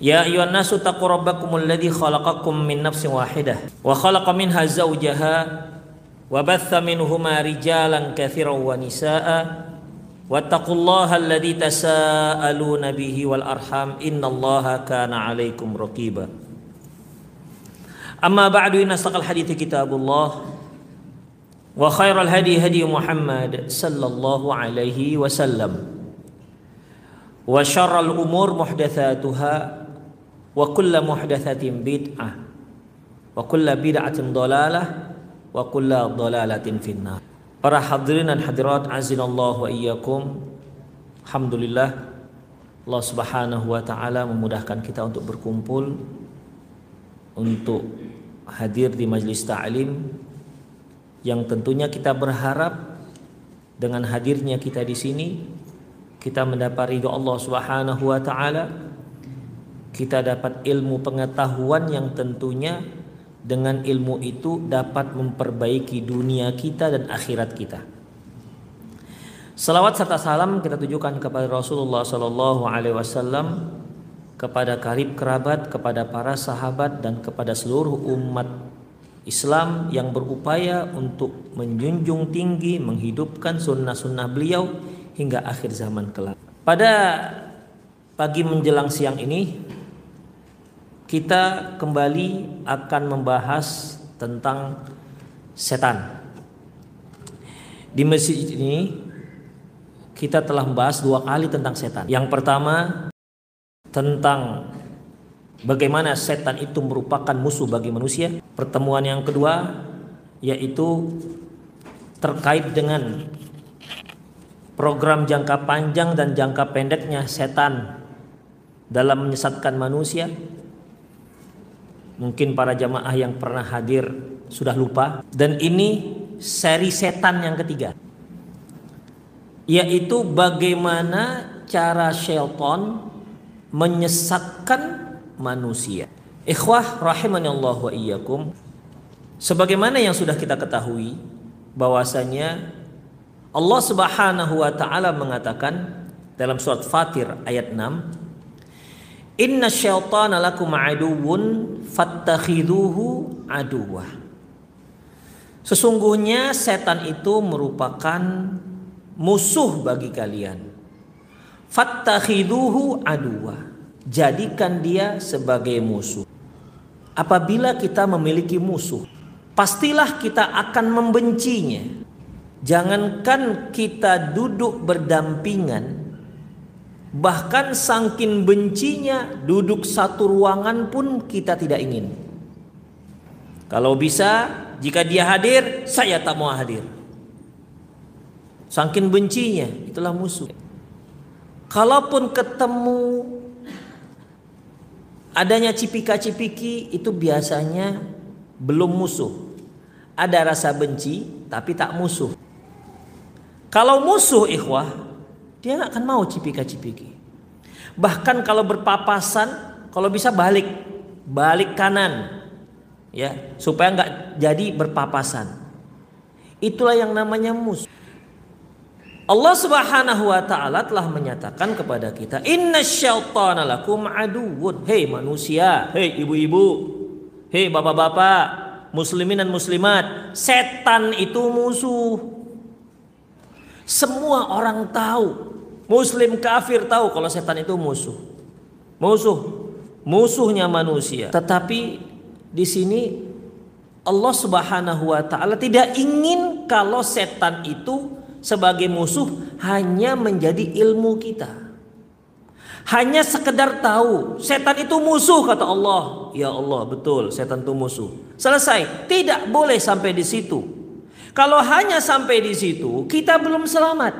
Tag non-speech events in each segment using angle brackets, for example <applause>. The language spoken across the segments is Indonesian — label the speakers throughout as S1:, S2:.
S1: يا أيها الناس اتقوا ربكم الذي خلقكم من نفس واحدة وخلق منها زوجها وبث منهما رجالا كثيرا ونساء واتقوا الله الذي تساءلون به والأرحام إن الله كان عليكم رقيبا. أما بعد إن أصدق الحديث كتاب الله وخير الهدي هدي محمد صلى الله عليه وسلم وشر الأمور محدثاتها wa kulla muhdatsatin bid'ah. Wa kulla bid'atin dalalah. Wa kulla dalalatin finnar. Para hadirin dan hadirat azinallahu wa iyyakum. Alhamdulillah Allah Subhanahu wa taala memudahkan kita untuk berkumpul untuk hadir di majelis ta'lim yang tentunya kita berharap dengan hadirnya kita di sini kita mendapat ridho Allah Subhanahu wa taala kita dapat ilmu pengetahuan yang tentunya dengan ilmu itu dapat memperbaiki dunia kita dan akhirat kita. Salawat serta salam kita tujukan kepada Rasulullah Sallallahu Alaihi Wasallam, kepada karib kerabat, kepada para sahabat dan kepada seluruh umat Islam yang berupaya untuk menjunjung tinggi, menghidupkan sunnah-sunnah beliau hingga akhir zaman kelak. Pada pagi menjelang siang ini kita kembali akan membahas tentang setan. Di masjid ini kita telah membahas dua kali tentang setan. Yang pertama tentang bagaimana setan itu merupakan musuh bagi manusia. Pertemuan yang kedua yaitu terkait dengan program jangka panjang dan jangka pendeknya setan dalam menyesatkan manusia Mungkin para jamaah yang pernah hadir sudah lupa. Dan ini seri setan yang ketiga. Yaitu bagaimana cara syaitan menyesatkan manusia. Ikhwah rahimani Allah wa iyyakum. Sebagaimana yang sudah kita ketahui bahwasanya Allah Subhanahu wa taala mengatakan dalam surat Fatir ayat 6 Inna syaitana lakum aduwun fattakhiduhu aduwah. Sesungguhnya setan itu merupakan musuh bagi kalian. Fattakhiduhu aduwah. Jadikan dia sebagai musuh. Apabila kita memiliki musuh, pastilah kita akan membencinya. Jangankan kita duduk berdampingan, Bahkan sangkin bencinya duduk satu ruangan pun kita tidak ingin. Kalau bisa jika dia hadir saya tak mau hadir. Sangkin bencinya itulah musuh. Kalaupun ketemu adanya cipika-cipiki itu biasanya belum musuh. Ada rasa benci tapi tak musuh. Kalau musuh ikhwah dia nggak akan mau cipika-cipiki. Bahkan kalau berpapasan, kalau bisa balik, balik kanan, ya supaya nggak jadi berpapasan. Itulah yang namanya musuh. Allah Subhanahu wa taala telah menyatakan kepada kita, "Inna syaitana lakum aduwwun." Hei manusia, hei ibu-ibu, hei bapak-bapak, muslimin dan muslimat, setan itu musuh. Semua orang tahu Muslim kafir tahu kalau setan itu musuh. Musuh. musuhnya manusia. Tetapi di sini Allah Subhanahu wa taala tidak ingin kalau setan itu sebagai musuh hanya menjadi ilmu kita. Hanya sekedar tahu setan itu musuh kata Allah. Ya Allah, betul, setan itu musuh. Selesai. Tidak boleh sampai di situ. Kalau hanya sampai di situ, kita belum selamat.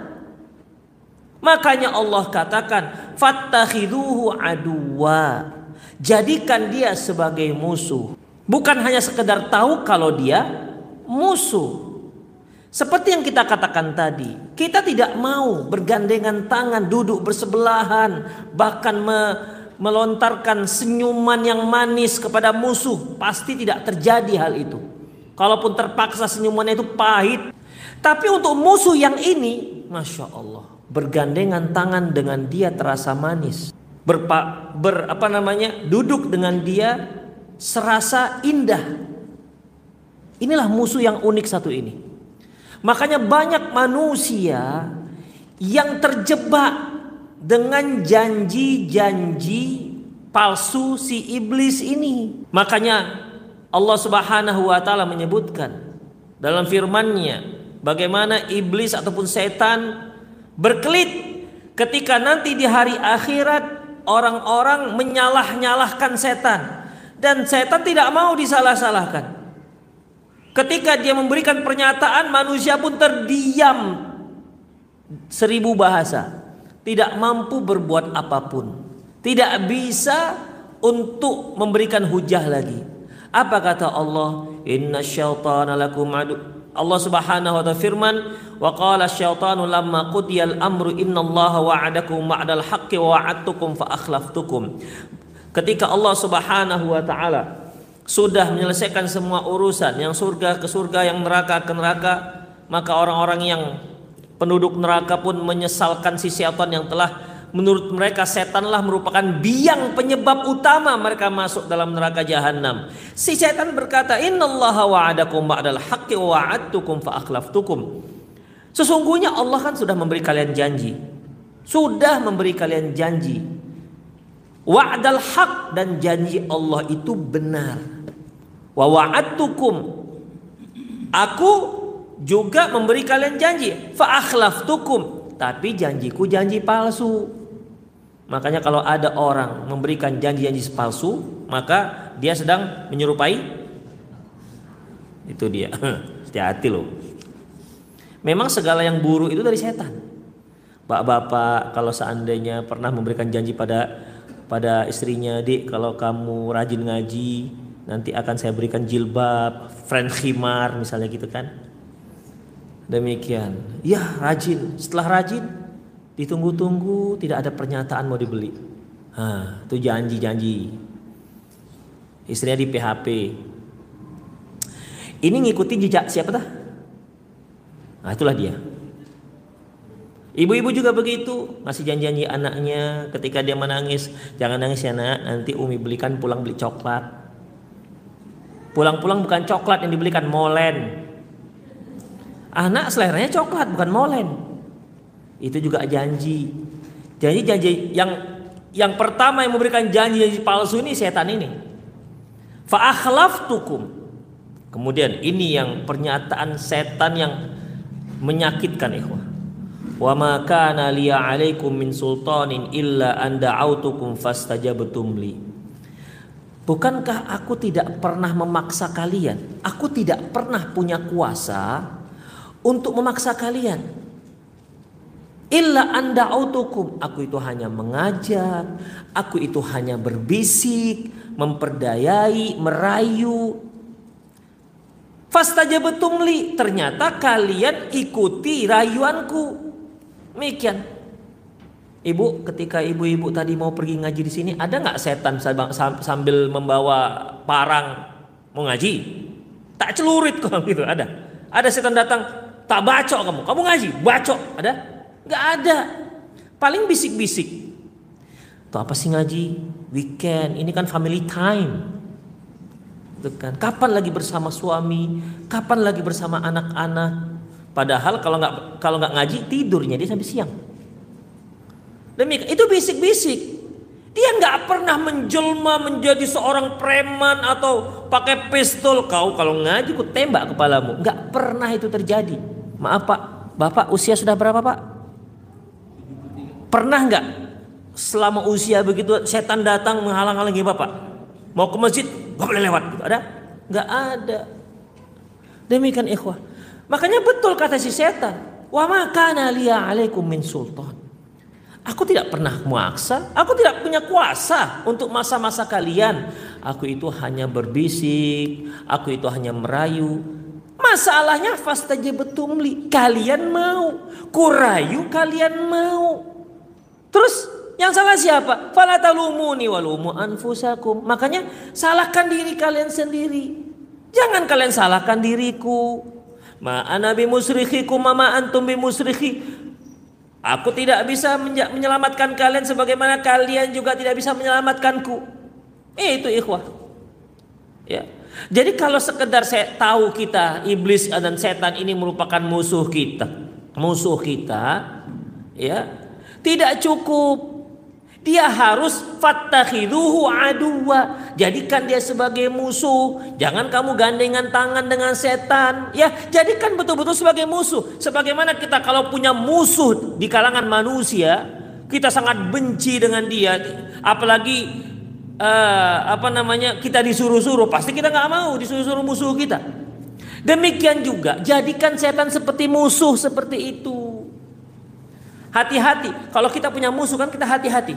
S1: Makanya Allah katakan, "Fattakhiduhu aduwa." Jadikan dia sebagai musuh. Bukan hanya sekedar tahu kalau dia musuh. Seperti yang kita katakan tadi, kita tidak mau bergandengan tangan, duduk bersebelahan, bahkan me melontarkan senyuman yang manis kepada musuh. Pasti tidak terjadi hal itu. Kalaupun terpaksa senyumannya itu pahit. Tapi untuk musuh yang ini, Masya Allah, bergandengan tangan dengan dia terasa manis. Berpa, ber, apa namanya, duduk dengan dia serasa indah. Inilah musuh yang unik satu ini. Makanya banyak manusia yang terjebak dengan janji-janji palsu si iblis ini. Makanya Allah Subhanahu wa taala menyebutkan dalam firman-Nya bagaimana iblis ataupun setan berkelit ketika nanti di hari akhirat orang-orang menyalah-nyalahkan setan dan setan tidak mau disalah-salahkan. Ketika dia memberikan pernyataan manusia pun terdiam seribu bahasa. Tidak mampu berbuat apa pun. Tidak bisa untuk memberikan hujah lagi. Apa kata Allah? Inna syaitana lakum adu. Allah Subhanahu wa taala firman, "Wa qala syaitanu lamma qudiyal amru innallaha wa'adakum wa'dal haqqi wa wa'adtukum fa akhlaftukum." Ketika Allah Subhanahu wa taala sudah menyelesaikan semua urusan yang surga ke surga, yang neraka ke neraka, maka orang-orang yang penduduk neraka pun menyesalkan si syaitan yang telah menurut mereka setanlah merupakan biang penyebab utama mereka masuk dalam neraka jahanam. Si setan berkata, "Innallaha wa'adakum ba'dal haqqi wa wa'adtukum fa akhlaftukum." Sesungguhnya Allah kan sudah memberi kalian janji. Sudah memberi kalian janji Wa'dal haq dan janji Allah itu benar. Wa wa'adtukum. Aku juga memberi kalian janji. Fa akhlaftukum. Tapi janjiku janji palsu. Makanya kalau ada orang memberikan janji-janji palsu, maka dia sedang menyerupai itu dia. <laughs> Hati-hati loh. Memang segala yang buruk itu dari setan. Bapak-bapak kalau seandainya pernah memberikan janji pada pada istrinya, "Dik, kalau kamu rajin ngaji, nanti akan saya berikan jilbab, friend khimar misalnya gitu kan." Demikian. Ya, rajin. Setelah rajin, ditunggu-tunggu tidak ada pernyataan mau dibeli. Hah, itu janji-janji. Istrinya di PHP. Ini ngikuti jejak siapa dah? Nah, itulah dia. Ibu-ibu juga begitu, masih janji-janji anaknya ketika dia menangis, jangan nangis ya nak, nanti Umi belikan pulang beli coklat. Pulang-pulang bukan coklat yang dibelikan molen. Anak seleranya coklat bukan molen. Itu juga janji. Janji-janji yang yang pertama yang memberikan janji-janji palsu ini setan ini. Fa tukum. Kemudian ini yang pernyataan setan yang menyakitkan ikhwah. Wa ma kana liya 'alaikum min sultanin illa an da'autukum fastajabtum li. Bukankah aku tidak pernah memaksa kalian? Aku tidak pernah punya kuasa untuk memaksa kalian. Illa anda autukum. Aku itu hanya mengajak. Aku itu hanya berbisik, memperdayai, merayu. Fastajabatum li. Ternyata kalian ikuti rayuanku. Demikian. Ibu, ketika ibu-ibu tadi mau pergi ngaji di sini, ada nggak setan sambil membawa parang mau ngaji? Tak celurit kok <laughs> gitu, ada. Ada setan datang, tak bacok kamu, kamu ngaji, bacok, ada? Nggak ada. Paling bisik-bisik. Tuh apa sih ngaji? Weekend, ini kan family time. Gitu kan. Kapan lagi bersama suami? Kapan lagi bersama anak-anak? Padahal kalau nggak kalau nggak ngaji tidurnya dia sampai siang. Demikian itu bisik-bisik. Dia nggak pernah menjelma menjadi seorang preman atau pakai pistol. Kau kalau ngaji ku tembak kepalamu. Nggak pernah itu terjadi. Maaf pak, bapak usia sudah berapa pak? Pernah nggak selama usia begitu setan datang menghalang-halangi bapak? Mau ke masjid, nggak boleh lewat. Ada? Nggak ada. Demikian ikhwah. Makanya betul kata si setan. Wa makana liya alaikum min sultan. Aku tidak pernah memaksa, aku tidak punya kuasa untuk masa-masa kalian. Aku itu hanya berbisik, aku itu hanya merayu. Masalahnya betumli, kalian mau, kurayu kalian mau. Terus yang salah siapa? Fala talumuni walumu anfusakum. Makanya salahkan diri kalian sendiri. Jangan kalian salahkan diriku. Ma ana bimusrikhikum ma antum bimusrikhi. Aku tidak bisa menyelamatkan kalian sebagaimana kalian juga tidak bisa menyelamatkanku. Eh, itu ikhwah. Ya. Jadi kalau sekedar saya tahu kita iblis dan setan ini merupakan musuh kita, musuh kita, ya, tidak cukup dia harus fattakhiduhu aduwa. Jadikan dia sebagai musuh. Jangan kamu gandengan tangan dengan setan. Ya, jadikan betul-betul sebagai musuh. Sebagaimana kita kalau punya musuh di kalangan manusia, kita sangat benci dengan dia. Apalagi uh, apa namanya kita disuruh-suruh, pasti kita nggak mau disuruh-suruh musuh kita. Demikian juga jadikan setan seperti musuh seperti itu. Hati-hati. Kalau kita punya musuh kan kita hati-hati.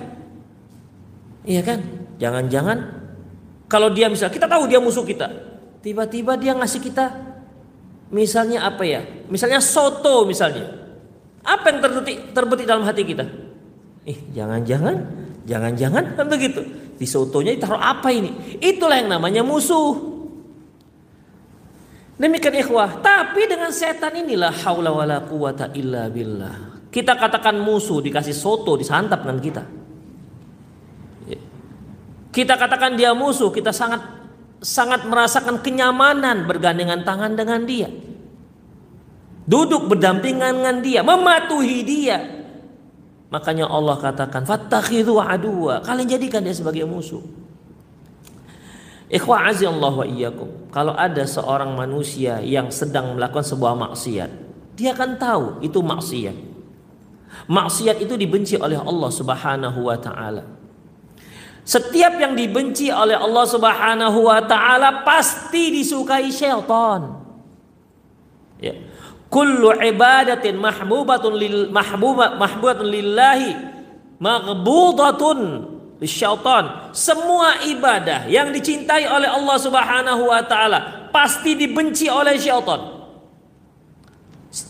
S1: Iya kan? Jangan-jangan kalau dia misal kita tahu dia musuh kita, tiba-tiba dia ngasih kita misalnya apa ya? Misalnya soto misalnya. Apa yang terbetik terbetik dalam hati kita? Eh, jangan-jangan, jangan-jangan kan begitu. Di sotonya ditaruh apa ini? Itulah yang namanya musuh. Demikian ikhwah. Tapi dengan setan inilah haula wala quwata illa billah. Kita katakan musuh dikasih soto disantap dengan kita. Kita katakan dia musuh, kita sangat sangat merasakan kenyamanan bergandengan tangan dengan dia. Duduk berdampingan dengan dia, mematuhi dia. Makanya Allah katakan, "Fattakhidhu aduwa." Kalian jadikan dia sebagai musuh. Ikhwa Allah wa iyyakum. Kalau ada seorang manusia yang sedang melakukan sebuah maksiat, dia akan tahu itu maksiat. Maksiat itu dibenci oleh Allah Subhanahu wa taala. Setiap yang dibenci oleh Allah Subhanahu wa taala pasti disukai syaitan. Ya. Kullu ibadatin mahbubatun lil mahbuba mahbubatun lillahi maghbudatun syaitan. Semua ibadah yang dicintai oleh Allah Subhanahu wa taala pasti dibenci oleh syaitan.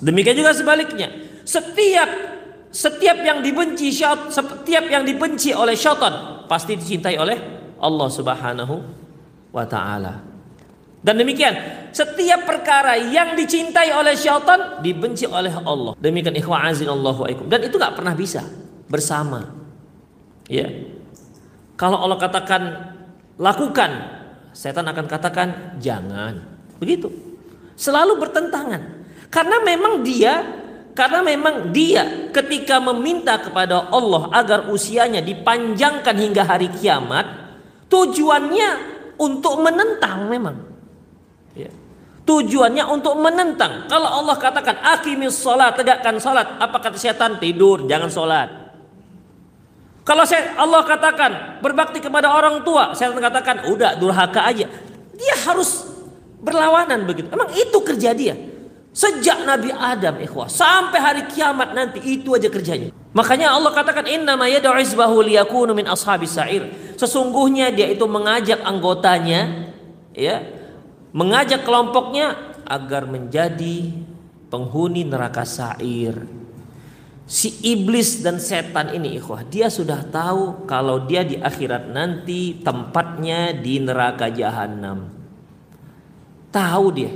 S1: Demikian juga sebaliknya. Setiap setiap yang dibenci syaitan, setiap yang dibenci oleh syaitan pasti dicintai oleh Allah Subhanahu wa taala. Dan demikian, setiap perkara yang dicintai oleh syaitan dibenci oleh Allah. Demikian ikhwa azinallahu aikum. Dan itu nggak pernah bisa bersama. Ya. Kalau Allah katakan lakukan, setan akan katakan jangan. Begitu. Selalu bertentangan. Karena memang dia karena memang dia ketika meminta kepada Allah agar usianya dipanjangkan hingga hari kiamat, tujuannya untuk menentang memang. Ya. Tujuannya untuk menentang. Kalau Allah katakan akimis sholat, tegakkan sholat. Apa kata setan? Tidur, jangan sholat. Kalau Allah katakan berbakti kepada orang tua, saya katakan udah durhaka aja. Dia harus berlawanan begitu. Emang itu kerja dia. Sejak Nabi Adam ikhwah sampai hari kiamat nanti itu aja kerjanya. Makanya Allah katakan inna yad'u liyakunu min ashabis sa'ir. Sesungguhnya dia itu mengajak anggotanya ya, mengajak kelompoknya agar menjadi penghuni neraka sa'ir. Si iblis dan setan ini ikhwah, dia sudah tahu kalau dia di akhirat nanti tempatnya di neraka jahanam. Tahu dia,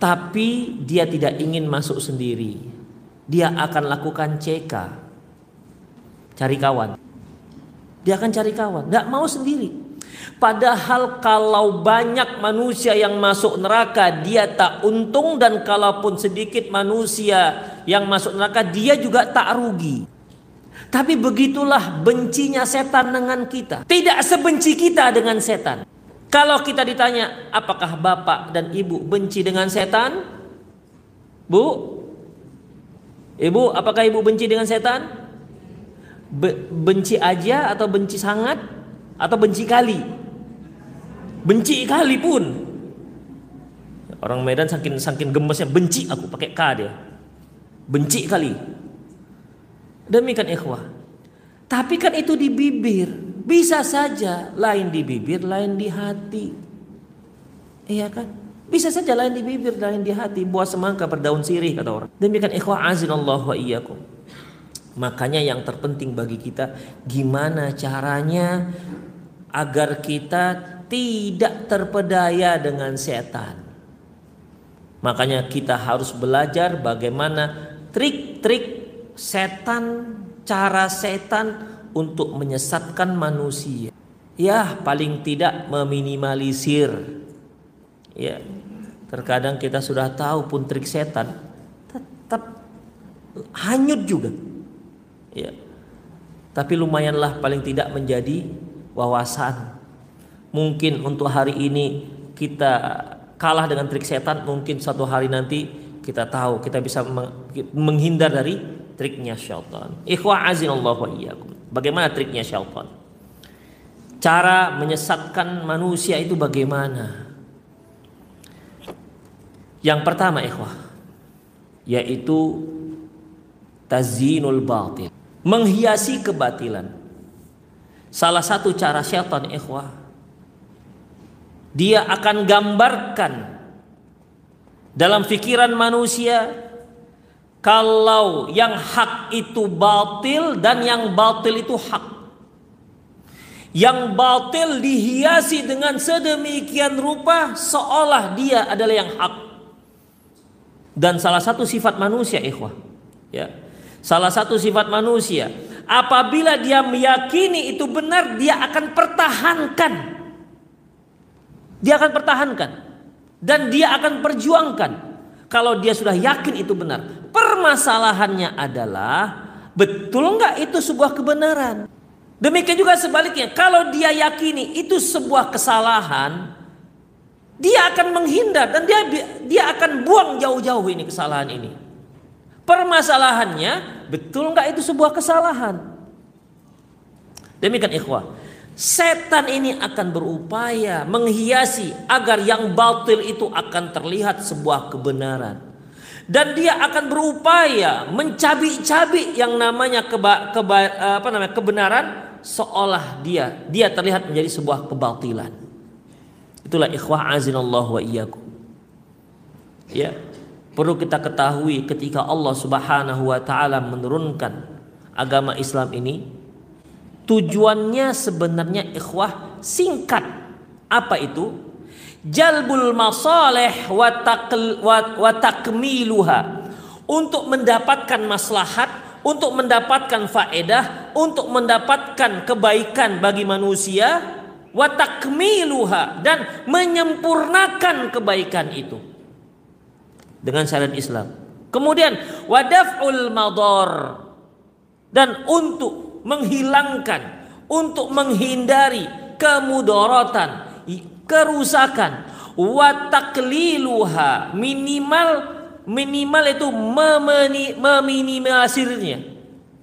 S1: tapi dia tidak ingin masuk sendiri. Dia akan lakukan CK. Cari kawan. Dia akan cari kawan, nggak mau sendiri. Padahal kalau banyak manusia yang masuk neraka dia tak untung dan kalaupun sedikit manusia yang masuk neraka dia juga tak rugi. Tapi begitulah bencinya setan dengan kita. Tidak sebenci kita dengan setan. Kalau kita ditanya, apakah bapak dan ibu benci dengan setan? Bu? Ibu, apakah ibu benci dengan setan? Be benci aja atau benci sangat? Atau benci kali? Benci kali pun. Orang Medan saking saking gemesnya benci aku pakai K dia. Benci kali. Demikian ikhwah. Tapi kan itu di bibir. Bisa saja lain di bibir, lain di hati. Iya kan? Bisa saja lain di bibir, lain di hati. Buah semangka berdaun sirih kata orang. Demikian ikhwah Allah wa iyyakum. Makanya yang terpenting bagi kita gimana caranya agar kita tidak terpedaya dengan setan. Makanya kita harus belajar bagaimana trik-trik setan, cara setan untuk menyesatkan manusia. Ya, paling tidak meminimalisir. Ya. Terkadang kita sudah tahu pun trik setan tetap hanyut juga. Ya. Tapi lumayanlah paling tidak menjadi wawasan. Mungkin untuk hari ini kita kalah dengan trik setan, mungkin satu hari nanti kita tahu kita bisa menghindar dari triknya syaitan. Ikhwah azinallahu wa iyyakum. Bagaimana triknya syaitan? Cara menyesatkan manusia itu bagaimana? Yang pertama ikhwah yaitu tazinul batil, menghiasi kebatilan. Salah satu cara syaitan ikhwah dia akan gambarkan dalam pikiran manusia kalau yang hak itu batil dan yang batil itu hak. Yang batil dihiasi dengan sedemikian rupa seolah dia adalah yang hak. Dan salah satu sifat manusia ikhwah, ya. Salah satu sifat manusia, apabila dia meyakini itu benar, dia akan pertahankan. Dia akan pertahankan dan dia akan perjuangkan kalau dia sudah yakin itu benar. Permasalahannya adalah betul nggak itu sebuah kebenaran? Demikian juga sebaliknya, kalau dia yakini itu sebuah kesalahan, dia akan menghindar dan dia dia akan buang jauh-jauh ini kesalahan ini. Permasalahannya, betul nggak itu sebuah kesalahan? Demikian ikhwah. Setan ini akan berupaya menghiasi agar yang batil itu akan terlihat sebuah kebenaran dan dia akan berupaya mencabik-cabik yang namanya keba, keba, apa namanya kebenaran seolah dia dia terlihat menjadi sebuah kebatilan. Itulah ikhwah azinallah wa iyyakum. Ya. Perlu kita ketahui ketika Allah Subhanahu wa taala menurunkan agama Islam ini tujuannya sebenarnya ikhwah singkat. Apa itu? jalbul masalih wa, takmiluha untuk mendapatkan maslahat, untuk mendapatkan faedah, untuk mendapatkan kebaikan bagi manusia, wa takmiluha dan menyempurnakan kebaikan itu dengan syariat Islam. Kemudian wadaf'ul madar dan untuk menghilangkan, untuk menghindari kemudaratan, kerusakan. Watakliluha minimal minimal itu meminimalisirnya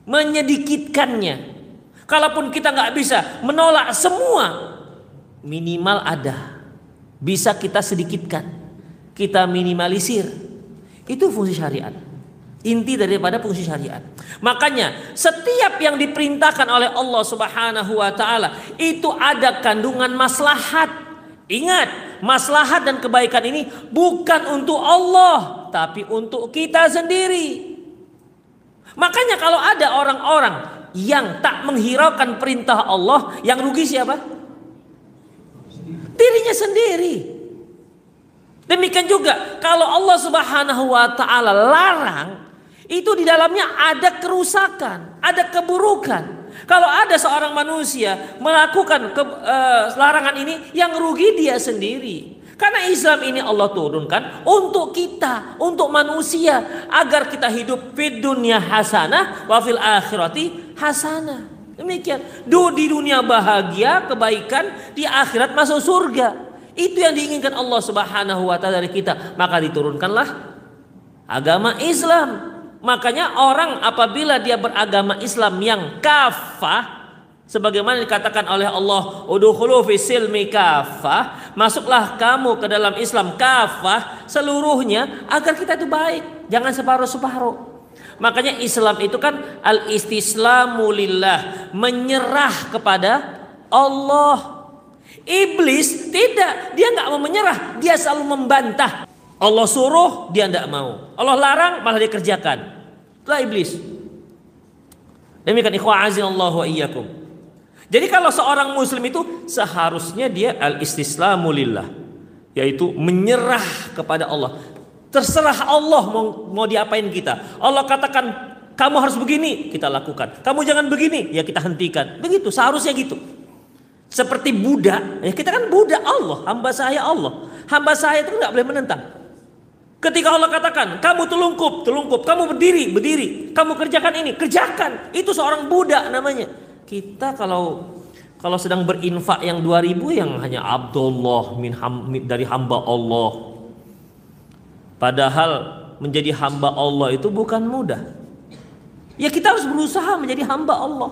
S1: menyedikitkannya. Kalaupun kita nggak bisa menolak semua minimal ada bisa kita sedikitkan kita minimalisir. Itu fungsi syariat inti daripada fungsi syariat. Makanya setiap yang diperintahkan oleh Allah Subhanahu wa taala itu ada kandungan maslahat. Ingat, maslahat dan kebaikan ini bukan untuk Allah, tapi untuk kita sendiri. Makanya kalau ada orang-orang yang tak menghiraukan perintah Allah, yang rugi siapa? Dirinya sendiri. Demikian juga kalau Allah Subhanahu wa taala larang, itu di dalamnya ada kerusakan, ada keburukan. Kalau ada seorang manusia melakukan ke, uh, larangan ini, yang rugi dia sendiri. Karena Islam ini Allah turunkan untuk kita, untuk manusia agar kita hidup di dunia hasanah wa fil akhirati hasanah. Demikian. Du di dunia bahagia, kebaikan, di akhirat masuk surga. Itu yang diinginkan Allah Subhanahu wa taala dari kita. Maka diturunkanlah agama Islam. Makanya orang apabila dia beragama Islam yang kafah sebagaimana dikatakan oleh Allah udkhulu fi silmi kafah masuklah kamu ke dalam Islam kafah seluruhnya agar kita itu baik jangan separuh-separuh Makanya Islam itu kan al istislamu lillah, menyerah kepada Allah. Iblis tidak, dia nggak mau menyerah, dia selalu membantah. Allah suruh, dia tidak mau. Allah larang, malah dia kerjakan. Itulah iblis. Demikian ikhwah Allah wa iyyakum. Jadi kalau seorang muslim itu seharusnya dia al istislamu lillah, yaitu menyerah kepada Allah. Terserah Allah mau, mau diapain kita. Allah katakan kamu harus begini, kita lakukan. Kamu jangan begini, ya kita hentikan. Begitu, seharusnya gitu. Seperti Buddha, ya kita kan Buddha Allah, hamba saya Allah. Hamba saya itu nggak boleh menentang. Ketika Allah katakan, kamu telungkup, telungkup, kamu berdiri, berdiri, kamu kerjakan ini, kerjakan. Itu seorang Buddha namanya. Kita kalau kalau sedang berinfak yang 2000 yang hanya Abdullah min ham, dari hamba Allah Padahal menjadi hamba Allah itu bukan mudah. Ya kita harus berusaha menjadi hamba Allah.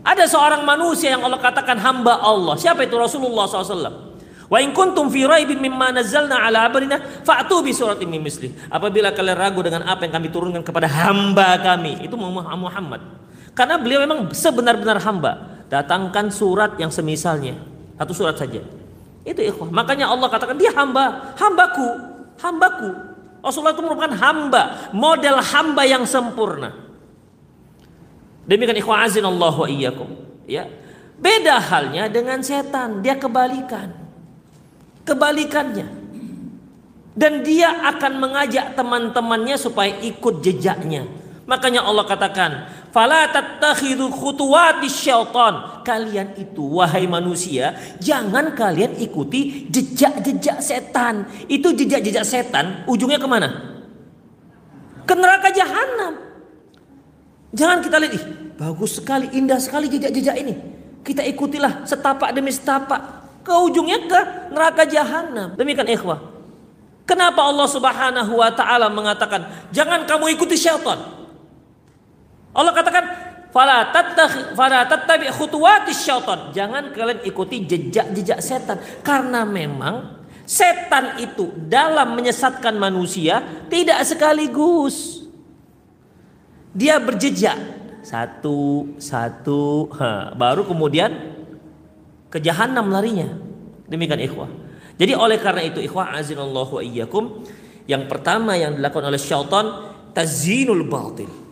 S1: Ada seorang manusia yang Allah katakan hamba Allah. Siapa itu Rasulullah SAW? Wa in kuntum fi raibin mimma nazzalna ala abdina fa'tu bi suratin min misli. Apabila kalian ragu dengan apa yang kami turunkan kepada hamba kami, itu Muhammad. Karena beliau memang sebenar-benar hamba. Datangkan surat yang semisalnya. Satu surat saja. Itu ikhwah. Makanya Allah katakan dia hamba, hambaku, hambaku. Rasulullah itu merupakan hamba, model hamba yang sempurna. Demikian ikhwah azin Allah wa iyyakum. Ya. Beda halnya dengan setan, dia kebalikan. Kebalikannya. Dan dia akan mengajak teman-temannya supaya ikut jejaknya. Makanya Allah katakan, "Fala tattakhidhu khutuwati syaitan." Kalian itu wahai manusia, jangan kalian ikuti jejak-jejak setan. Itu jejak-jejak setan ujungnya ke mana? Ke neraka jahanam. Jangan kita lihat, ih, bagus sekali, indah sekali jejak-jejak ini. Kita ikutilah setapak demi setapak. Ke ujungnya ke neraka jahanam. Demikian ikhwah. Kenapa Allah Subhanahu wa taala mengatakan, "Jangan kamu ikuti syaitan." Allah katakan fala tattabi khutuwati syaitan. Jangan kalian ikuti jejak-jejak setan karena memang setan itu dalam menyesatkan manusia tidak sekaligus. Dia berjejak satu satu ha, baru kemudian ke jahanam larinya. Demikian ikhwah. Jadi oleh karena itu ikhwah azinallahu iyyakum yang pertama yang dilakukan oleh syaitan tazinul batil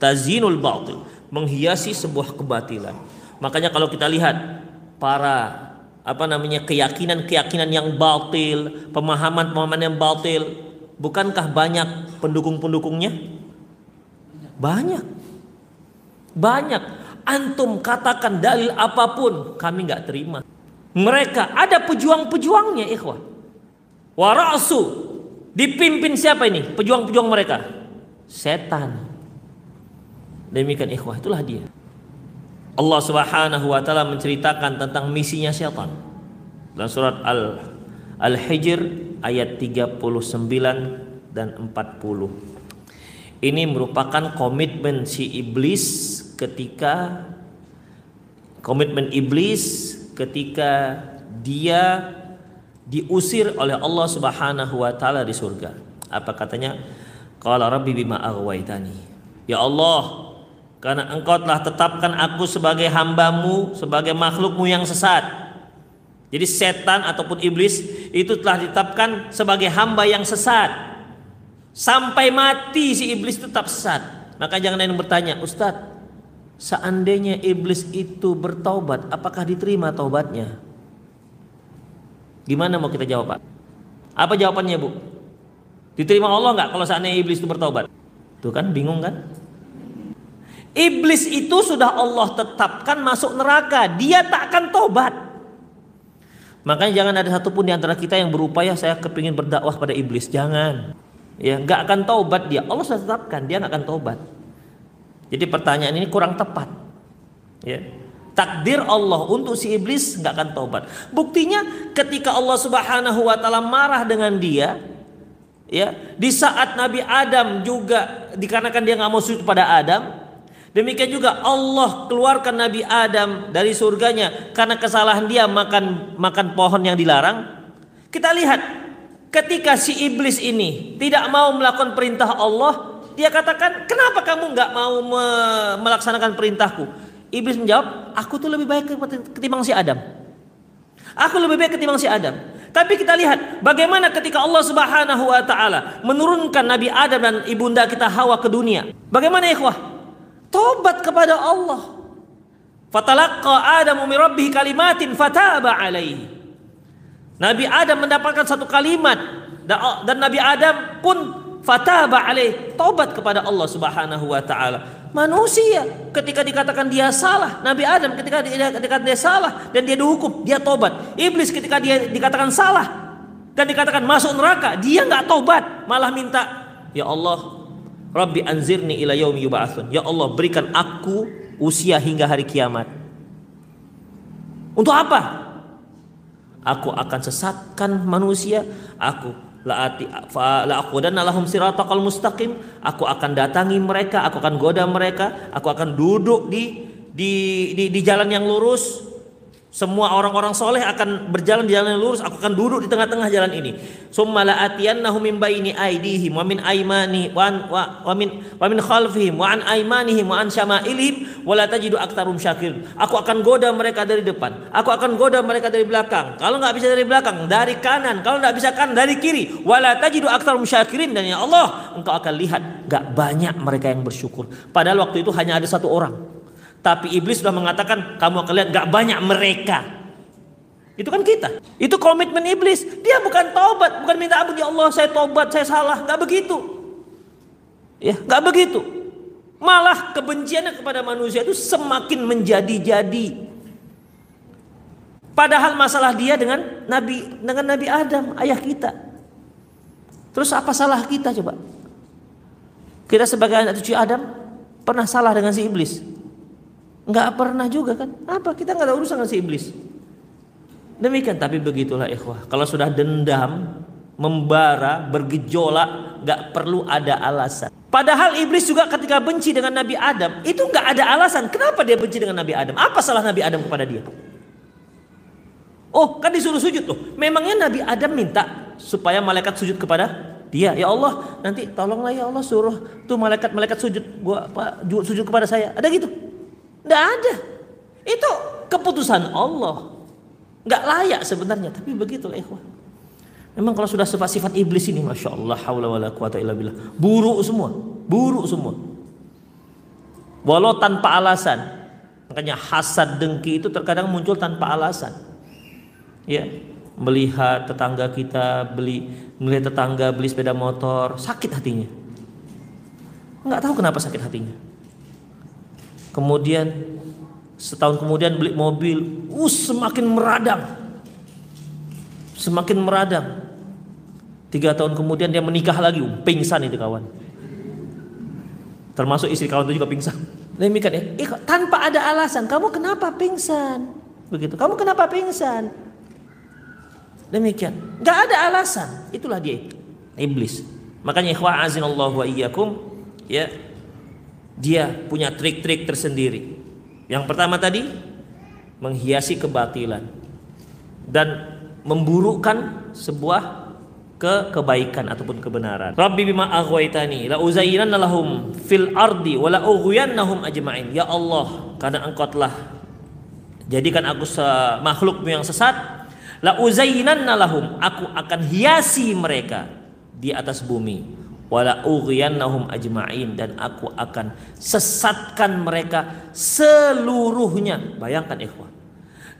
S1: tazinul batil, menghiasi sebuah kebatilan. Makanya kalau kita lihat para apa namanya keyakinan-keyakinan yang batil, pemahaman-pemahaman yang batil, bukankah banyak pendukung-pendukungnya? Banyak. Banyak. Antum katakan dalil apa pun, kami nggak terima. Mereka ada pejuang-pejuangnya, ikhwah. Warasu dipimpin siapa ini? Pejuang-pejuang mereka? Setan. Demikian ikhwah itulah dia. Allah Subhanahu wa taala menceritakan tentang misinya syaitan. Dalam surat Al Al-Hijr ayat 39 dan 40. Ini merupakan komitmen si iblis ketika komitmen iblis ketika dia diusir oleh Allah Subhanahu wa taala di surga. Apa katanya? Qala rabbi bima. Ya Allah, karena engkau telah tetapkan aku sebagai hambamu, sebagai makhlukmu yang sesat. Jadi setan ataupun iblis itu telah ditetapkan sebagai hamba yang sesat. Sampai mati si iblis tetap sesat. Maka jangan ada yang bertanya, Ustadz, seandainya iblis itu bertaubat, apakah diterima taubatnya? Gimana mau kita jawab Pak? Apa jawabannya Bu? Diterima Allah nggak kalau seandainya iblis itu bertaubat? Tuh kan bingung kan? Iblis itu sudah Allah tetapkan masuk neraka. Dia tak akan tobat. Makanya jangan ada satupun di antara kita yang berupaya saya kepingin berdakwah pada iblis. Jangan. Ya, nggak akan taubat dia. Allah sudah tetapkan dia nggak akan taubat. Jadi pertanyaan ini kurang tepat. Ya. Takdir Allah untuk si iblis nggak akan tobat. Buktinya ketika Allah Subhanahu wa taala marah dengan dia, ya, di saat Nabi Adam juga dikarenakan dia nggak mau sujud pada Adam, demikian juga Allah keluarkan Nabi Adam dari surganya karena kesalahan dia makan makan pohon yang dilarang. Kita lihat ketika si iblis ini tidak mau melakukan perintah Allah, dia katakan, "Kenapa kamu nggak mau melaksanakan perintahku?" Iblis menjawab, aku tuh lebih baik ketimbang si Adam. Aku lebih baik ketimbang si Adam. Tapi kita lihat bagaimana ketika Allah Subhanahu wa taala menurunkan Nabi Adam dan ibunda kita Hawa ke dunia. Bagaimana ikhwah? Tobat kepada Allah. Fatalaqqa Adamu min rabbih kalimatin fataba alaihi. Nabi Adam mendapatkan satu kalimat. Dan Nabi Adam pun fataba alaihi, tobat kepada Allah Subhanahu wa taala. Manusia ketika dikatakan dia salah Nabi Adam ketika dikatakan dia salah dan dia dihukum dia tobat iblis ketika dia dikatakan salah dan dikatakan masuk neraka dia nggak tobat malah minta ya Allah Rabbi anzirni ila yaumi yub'atsun ya Allah berikan aku usia hingga hari kiamat. Untuk apa aku akan sesatkan manusia. Aku laati fa la aqudanna lahum siratal mustaqim. Aku akan datangi mereka. Aku akan goda mereka. Aku akan duduk di di di, di jalan yang lurus semua orang-orang soleh akan berjalan di jalan yang lurus. Aku akan duduk di tengah-tengah jalan ini. Summa la'atiyannahum min baini aidihim wa min aimani wa, wa, min wa min khalfihim wa an aimanihim wa an syama'ilihim wa la tajidu syakirin. Aku akan goda mereka dari depan. Aku akan goda mereka dari belakang. Kalau nggak bisa dari belakang, dari kanan. Kalau nggak bisa kanan, dari kiri. Wa la tajidu syakirin dan ya Allah, engkau akan lihat nggak banyak mereka yang bersyukur. Padahal waktu itu hanya ada satu orang tapi iblis sudah mengatakan kamu akan lihat gak banyak mereka. Itu kan kita. Itu komitmen iblis. Dia bukan taubat, bukan minta ampun ya Allah saya taubat, saya salah. Gak begitu. Ya, gak begitu. Malah kebenciannya kepada manusia itu semakin menjadi-jadi. Padahal masalah dia dengan Nabi dengan Nabi Adam, ayah kita. Terus apa salah kita coba? Kita sebagai anak cucu Adam pernah salah dengan si iblis? Nggak pernah juga kan? Apa? Kita nggak ada urusan dengan si iblis. Demikian, tapi begitulah ikhwah. Kalau sudah dendam, membara, bergejolak, nggak perlu ada alasan. Padahal iblis juga ketika benci dengan Nabi Adam, itu nggak ada alasan. Kenapa dia benci dengan Nabi Adam? Apa salah Nabi Adam kepada dia? Oh, kan disuruh sujud tuh. Memangnya Nabi Adam minta supaya malaikat sujud kepada dia. Ya Allah, nanti tolonglah ya Allah suruh tuh malaikat-malaikat sujud gua apa sujud kepada saya. Ada gitu? Tidak ada. Itu keputusan Allah. Nggak layak sebenarnya, tapi begitulah ikhwah. Memang kalau sudah sifat-sifat iblis ini, masya Allah, haula wala quwata illa billah, buruk semua, buruk semua. Walau tanpa alasan, makanya hasad dengki itu terkadang muncul tanpa alasan. Ya, melihat tetangga kita beli, melihat tetangga beli sepeda motor, sakit hatinya. Nggak tahu kenapa sakit hatinya. Kemudian setahun kemudian beli mobil, uh semakin meradang. Semakin meradang. Tiga tahun kemudian dia menikah lagi, uh, pingsan itu kawan. Termasuk istri kawan itu juga pingsan. Demikian ya, eh, tanpa ada alasan, kamu kenapa pingsan? Begitu, kamu kenapa pingsan? Demikian, nggak ada alasan. Itulah dia, iblis. Makanya ikhwah azinallahu wa iyyakum, ya dia punya trik-trik tersendiri. Yang pertama tadi menghiasi kebatilan dan memburukkan sebuah ke kebaikan ataupun kebenaran. Rabbi bima aghwaytani la uzayyinanna lahum fil ardi wa la ughwiyannahum ajma'in. Ya Allah, karena Engkau telah jadikan aku makhlukmu yang sesat, la uzayyinanna lahum, aku akan hiasi mereka di atas bumi wala ughiyannahum ajma'in dan aku akan sesatkan mereka seluruhnya. Bayangkan ikhwan.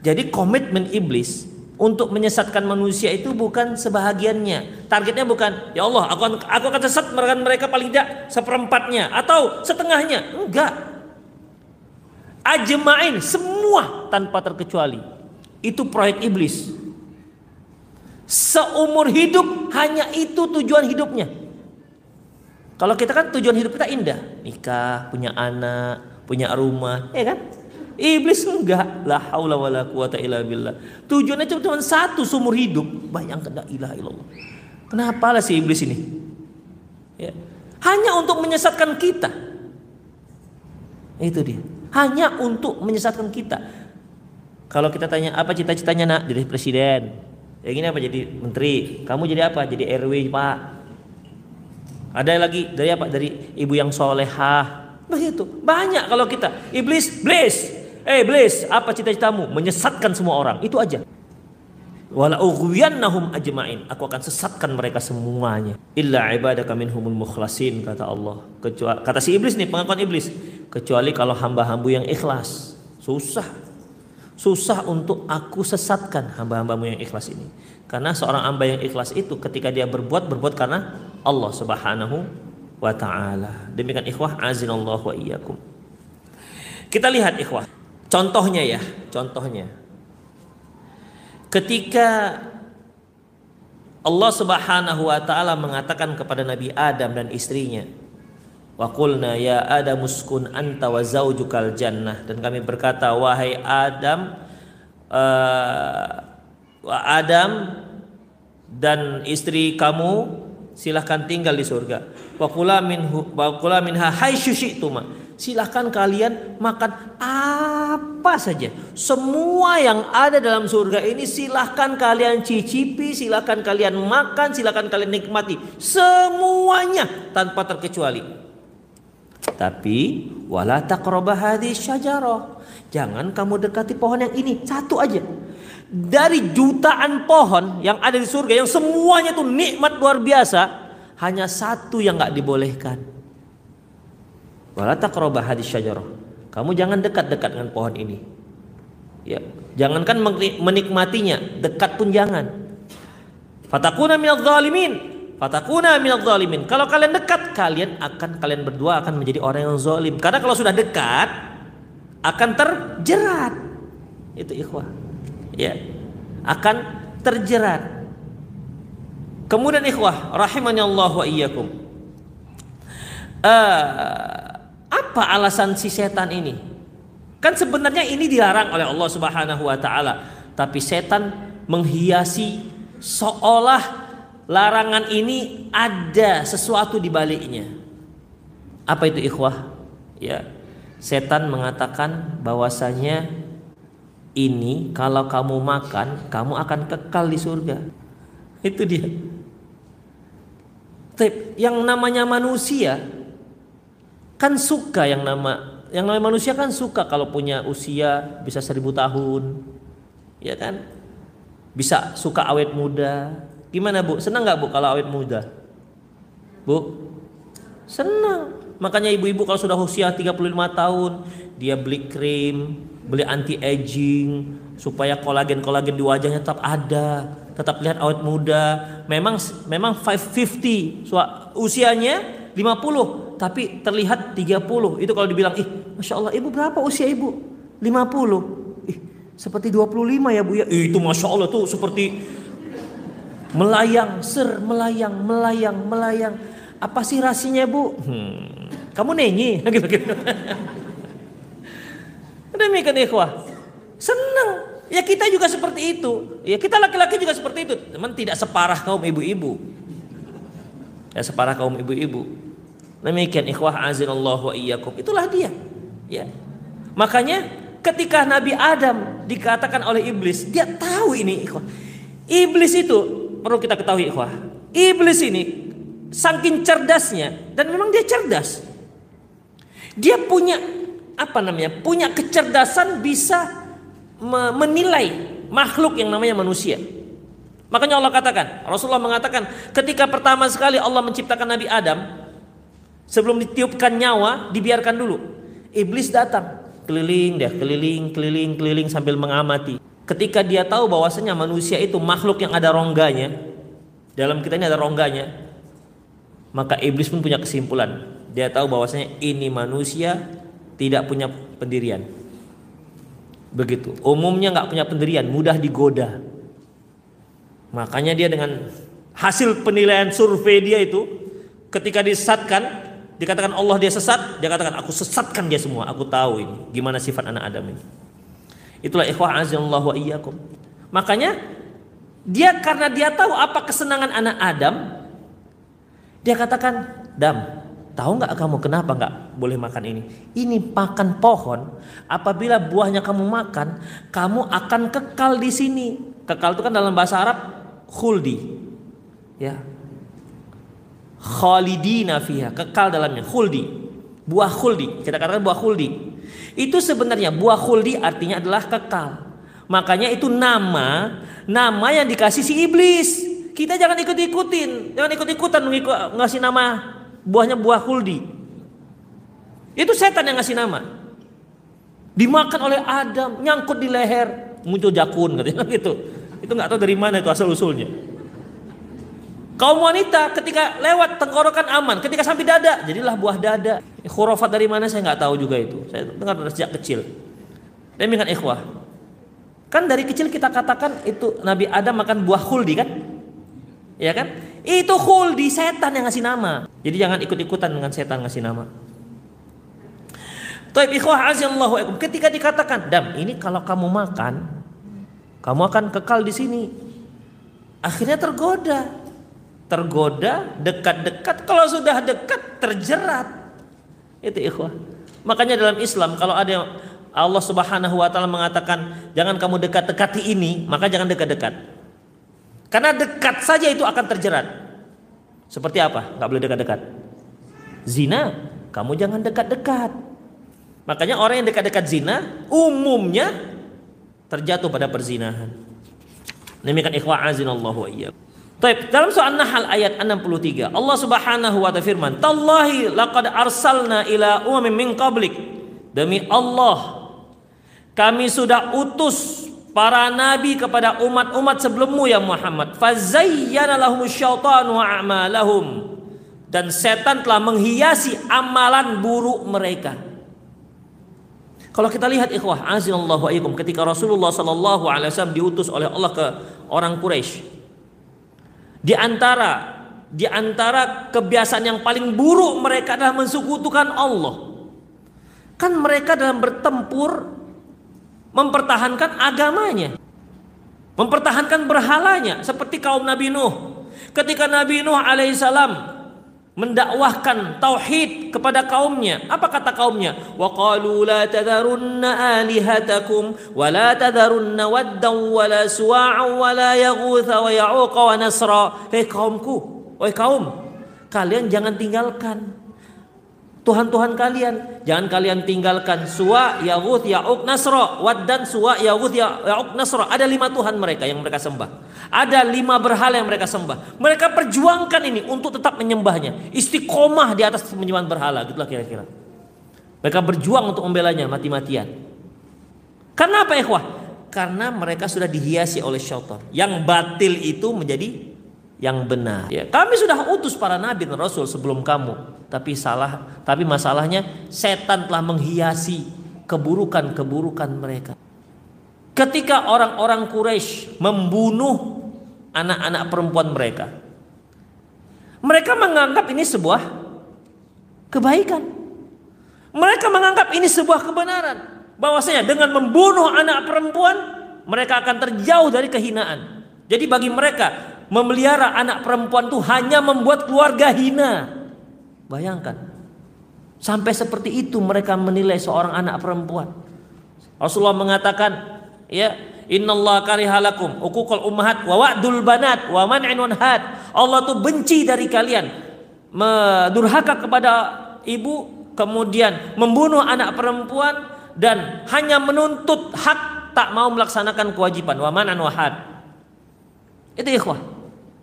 S1: Jadi komitmen iblis untuk menyesatkan manusia itu bukan sebahagiannya. Targetnya bukan, ya Allah, aku akan, aku akan sesat mereka paling tidak seperempatnya atau setengahnya. Enggak. Ajma'in semua tanpa terkecuali. Itu proyek iblis. Seumur hidup hanya itu tujuan hidupnya Kalau kita kan tujuan hidup kita indah, nikah, punya anak, punya rumah, ya kan? Iblis enggak, la haula wala quwata illa billah. Tujuannya cuma satu seumur hidup. Bayangkan la ilaha illallah. Kenapa lah si iblis ini? Ya. Hanya untuk menyesatkan kita. Itu dia. Hanya untuk menyesatkan kita. Kalau kita tanya apa cita-citanya nak jadi presiden, ya gini apa jadi menteri, kamu jadi apa? Jadi RW pak. Ada lagi dari apa? Dari ibu yang solehah. Begitu. Banyak kalau kita. Iblis, iblis. Eh iblis, apa cita-citamu? Menyesatkan semua orang. Itu aja. Wala ughwiyannahum ajma'in. Aku akan sesatkan mereka semuanya. Illa ibadaka minhumul mukhlasin kata Allah. Kecuali kata si iblis nih, pengakuan iblis. Kecuali kalau hamba-hambu yang ikhlas. Susah. Susah untuk aku sesatkan hamba-hambamu yang ikhlas ini. Karena seorang hamba yang ikhlas itu ketika dia berbuat berbuat karena Allah Subhanahu wa taala. Demikian ikhwah azinallahu wa iyyakum. Kita lihat ikhwah. Contohnya ya, contohnya. Ketika Allah Subhanahu wa taala mengatakan kepada Nabi Adam dan istrinya, "Wa qulna ya Adam uskun anta wa zaujukal jannah." Dan kami berkata, "Wahai Adam, uh, Adam dan istri kamu silahkan tinggal di surga. Wa kula minhu wa kula minha haitsu silahkan kalian makan apa saja. Semua yang ada dalam surga ini silahkan kalian cicipi, silahkan kalian makan, silahkan kalian nikmati. Semuanya tanpa terkecuali. Tapi wala taqrabah syajarah. Jangan kamu dekati pohon yang ini, satu aja. Dari jutaan pohon yang ada di surga yang semuanya tuh nikmat luar biasa, hanya satu yang nggak dibolehkan Wala taqrabah hadis syajarah. Kamu jangan dekat-dekat dengan pohon ini. Ya, jangankan menikmatinya, dekat pun jangan. Fatakuna minadh zalimin. Fatakuna minadh zalimin. Kalau kalian dekat, kalian akan kalian berdua akan menjadi orang yang zalim. Karena kalau sudah dekat akan terjerat. Itu ikhwah. Ya. Akan terjerat. Kemudian ikhwah rahimani Allah wa iyyakum. Uh, apa alasan si setan ini? Kan sebenarnya ini dilarang oleh Allah Subhanahu wa taala, tapi setan menghiasi seolah larangan ini ada sesuatu di baliknya. Apa itu ikhwah? Ya. Setan mengatakan bahwasanya ini kalau kamu makan, kamu akan kekal di surga. Itu dia. Yang namanya manusia kan suka yang nama yang namanya manusia kan suka kalau punya usia bisa seribu tahun. Ya kan? Bisa suka awet muda. Gimana bu? Senang nggak bu kalau awet muda? Bu? Senang makanya ibu-ibu kalau sudah usia 35 tahun dia beli krim beli anti aging supaya kolagen kolagen di wajahnya tetap ada tetap lihat awet muda. Memang memang 550 usianya 50 tapi terlihat 30 itu kalau dibilang ih Masya Allah ibu berapa usia ibu? 50 ih seperti 25 ya bu ya? Itu Masya Allah tuh seperti melayang ser melayang melayang melayang. Apa sih rasinya bu? Hmm, kamu nenyi? <laughs> Gitu gitu. Demikian ikhwah. Senang. Ya kita juga seperti itu. Ya kita laki-laki juga seperti itu. Teman tidak separah kaum ibu-ibu. Ya separah kaum ibu-ibu. Demikian ikhwah azinallahu wa iyyakum. Itulah dia. Ya. Makanya ketika Nabi Adam dikatakan oleh iblis dia tahu ini ikhwah. Iblis itu perlu kita ketahui ikhwah. Iblis ini saking cerdasnya dan memang dia cerdas dia punya apa namanya punya kecerdasan bisa menilai makhluk yang namanya manusia Makanya Allah katakan, Rasulullah mengatakan, ketika pertama sekali Allah menciptakan Nabi Adam, sebelum ditiupkan nyawa, dibiarkan dulu. Iblis datang, keliling dia, keliling, keliling, keliling sambil mengamati. Ketika dia tahu bahwasanya manusia itu makhluk yang ada rongganya, dalam kita ini ada rongganya, maka iblis pun punya kesimpulan. Dia tahu bahwasanya ini manusia tidak punya pendirian. Begitu. Umumnya nggak punya pendirian, mudah digoda. Makanya dia dengan hasil penilaian survei dia itu Ketika disesatkan, dikatakan Allah dia sesat, dia katakan aku sesatkan dia semua. Aku tahu ini gimana sifat anak Adam ini. Itulah ikhwah azallahu wa iyyakum. Makanya dia karena dia tahu apa kesenangan anak Adam, dia katakan, "Dam, tahu nggak kamu kenapa nggak boleh makan ini? Ini makan pohon, apabila buahnya kamu makan, kamu akan kekal di sini. Kekal itu kan dalam bahasa Arab khuldi. Ya. Khalidina fiha, kekal dalamnya, khuldi. Buah khuldi, kita katakan buah khuldi. Itu sebenarnya buah khuldi artinya adalah kekal. Makanya itu nama, nama yang dikasih si iblis. Kita jangan ikut-ikutin, jangan ikut-ikutan ngasih nama buahnya buah khuldi. Itu setan yang ngasih nama. Dimakan oleh Adam, nyangkut di leher, muncul jakun katanya <laughs> gitu. Itu nggak tahu dari mana itu asal usulnya. Kaum wanita ketika lewat tenggorokan aman, ketika sampai dada, jadilah buah dada. Khurafat dari mana saya nggak tahu juga itu. Saya dengar dari sejak kecil. Demikian ikhwah. Kan dari kecil kita katakan itu Nabi Adam makan buah khuldi kan? Ya kan? Itu khuldi setan yang ngasih nama. Jadi jangan ikut-ikutan dengan setan ngasih nama. Taib ikhwah Ketika dikatakan, "Dam, ini kalau kamu makan, kamu akan kekal di sini." Akhirnya tergoda tergoda, dekat-dekat. Kalau sudah dekat, terjerat. Itu ikhwah. Makanya dalam Islam kalau ada Allah Subhanahu wa taala mengatakan jangan kamu dekat-dekati ini, maka jangan dekat-dekat. Karena dekat saja itu akan terjerat. Seperti apa? Gak boleh dekat-dekat. Zina, kamu jangan dekat-dekat. Makanya orang yang dekat-dekat zina umumnya terjatuh pada perzinahan. Demikian ikhwah azinallahu wa iyyakum. Taib, dalam surah An-Nahl ayat 63, Allah Subhanahu wa taala firman, "Tallahi laqad arsalna ila umamin min qablik." Demi Allah, kami sudah utus para nabi kepada umat-umat sebelummu ya Muhammad. Fazayyana lahum syaitanu a'malahum. Dan setan telah menghiasi amalan buruk mereka. Kalau kita lihat ikhwah, azinallahu wa ketika Rasulullah sallallahu alaihi wasallam diutus oleh Allah ke orang Quraisy, di antara di antara kebiasaan yang paling buruk mereka adalah mensekutukan Allah. Kan mereka dalam bertempur mempertahankan agamanya. Mempertahankan berhalanya seperti kaum Nabi Nuh. Ketika Nabi Nuh alaihissalam mendakwahkan tauhid kepada kaumnya. Apa kata kaumnya? Wa qalu la tadharunna alihatakum wa la tadharunna waddan wa la suwa'a wa la yaghutha wa ya'uqa wa nasra. Hei kaumku, oi kaum, kalian jangan tinggalkan Tuhan-Tuhan kalian. Jangan kalian tinggalkan Suwa, Yahud, Ya'uk, Nasra. Waddan, Suwa, Yahud, Ya'uk, Nasra. Ada lima Tuhan mereka yang mereka sembah. Ada lima berhala yang mereka sembah. Mereka perjuangkan ini untuk tetap menyembahnya. Istiqomah di atas penyembahan berhala. Gitulah kira-kira. Mereka berjuang untuk membelanya mati-matian. Karena apa ikhwah? Karena mereka sudah dihiasi oleh syaitan. Yang batil itu menjadi yang benar. Ya, kami sudah utus para nabi dan rasul sebelum kamu, tapi salah, tapi masalahnya setan telah menghiasi keburukan-keburukan mereka. Ketika orang-orang Quraisy membunuh anak-anak perempuan mereka, mereka menganggap ini sebuah kebaikan. Mereka menganggap ini sebuah kebenaran. Bahwasanya dengan membunuh anak perempuan, mereka akan terjauh dari kehinaan. Jadi bagi mereka memelihara anak perempuan itu hanya membuat keluarga hina. Bayangkan. Sampai seperti itu mereka menilai seorang anak perempuan. Rasulullah mengatakan, ya, Innallaha karihalakum uququl ummahat wa wa'dul banat wa man'un had. Allah tuh benci dari kalian mendurhaka kepada ibu kemudian membunuh anak perempuan dan hanya menuntut hak tak mau melaksanakan kewajiban wa man'an wa had. Itu ikhwah.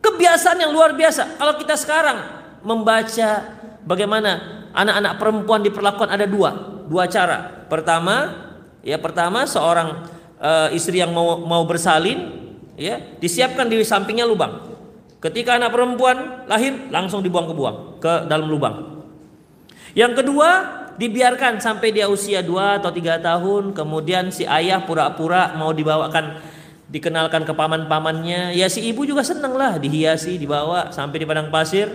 S1: Kebiasaan yang luar biasa. Kalau kita sekarang membaca bagaimana anak-anak perempuan diperlakukan ada dua, dua cara. Pertama, ya pertama seorang uh, istri yang mau mau bersalin, ya disiapkan di sampingnya lubang. Ketika anak perempuan lahir langsung dibuang ke buang ke dalam lubang. Yang kedua dibiarkan sampai dia usia 2 atau tiga tahun kemudian si ayah pura-pura mau dibawakan dikenalkan ke paman-pamannya ya si ibu juga seneng lah dihiasi dibawa sampai di padang pasir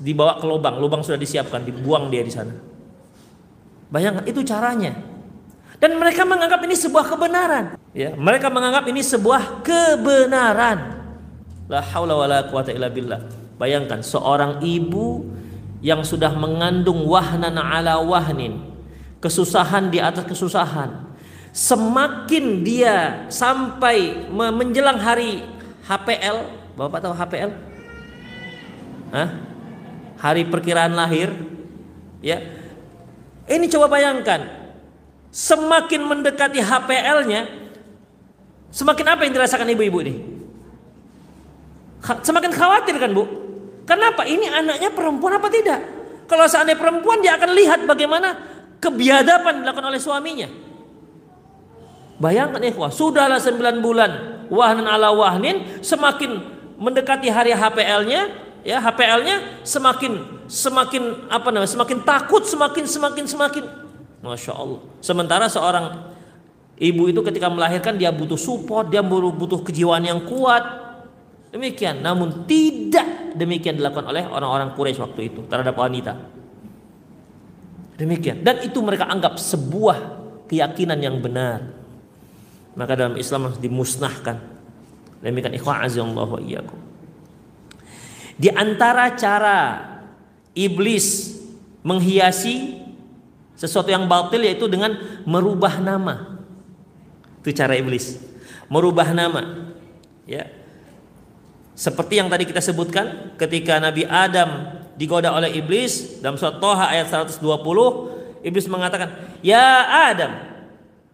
S1: dibawa ke lubang, lubang sudah disiapkan, dibuang dia di sana. Bayangkan itu caranya. Dan mereka menganggap ini sebuah kebenaran. Ya, mereka menganggap ini sebuah kebenaran. La haula wala quwata illa billah. Bayangkan seorang ibu yang sudah mengandung wahnan ala wahnin, kesusahan di atas kesusahan. Semakin dia sampai menjelang hari HPL, Bapak tahu HPL? Hah? Hari perkiraan lahir, ya. Ini coba bayangkan, semakin mendekati HPL-nya, semakin apa yang dirasakan ibu-ibu ini? Semakin khawatir kan bu? Kenapa? Ini anaknya perempuan apa tidak? Kalau seandainya perempuan dia akan lihat bagaimana kebiadaban dilakukan oleh suaminya. Bayangkan ikhwah, sudahlah 9 bulan. Wahnan ala wahnin semakin mendekati hari HPL-nya ya HPL-nya semakin semakin apa namanya semakin takut semakin semakin semakin. Masya Allah. Sementara seorang ibu itu ketika melahirkan dia butuh support dia butuh kejiwaan yang kuat. Demikian, namun tidak demikian dilakukan oleh orang-orang Quraisy waktu itu terhadap wanita. Demikian, dan itu mereka anggap sebuah keyakinan yang benar. Maka dalam Islam harus dimusnahkan. Demikian ikhwan wa iyyakum. Di antara cara iblis menghiasi sesuatu yang batil yaitu dengan merubah nama. Itu cara iblis. Merubah nama. Ya, seperti yang tadi kita sebutkan ketika Nabi Adam digoda oleh iblis dalam surat Toha ayat 120 iblis mengatakan ya Adam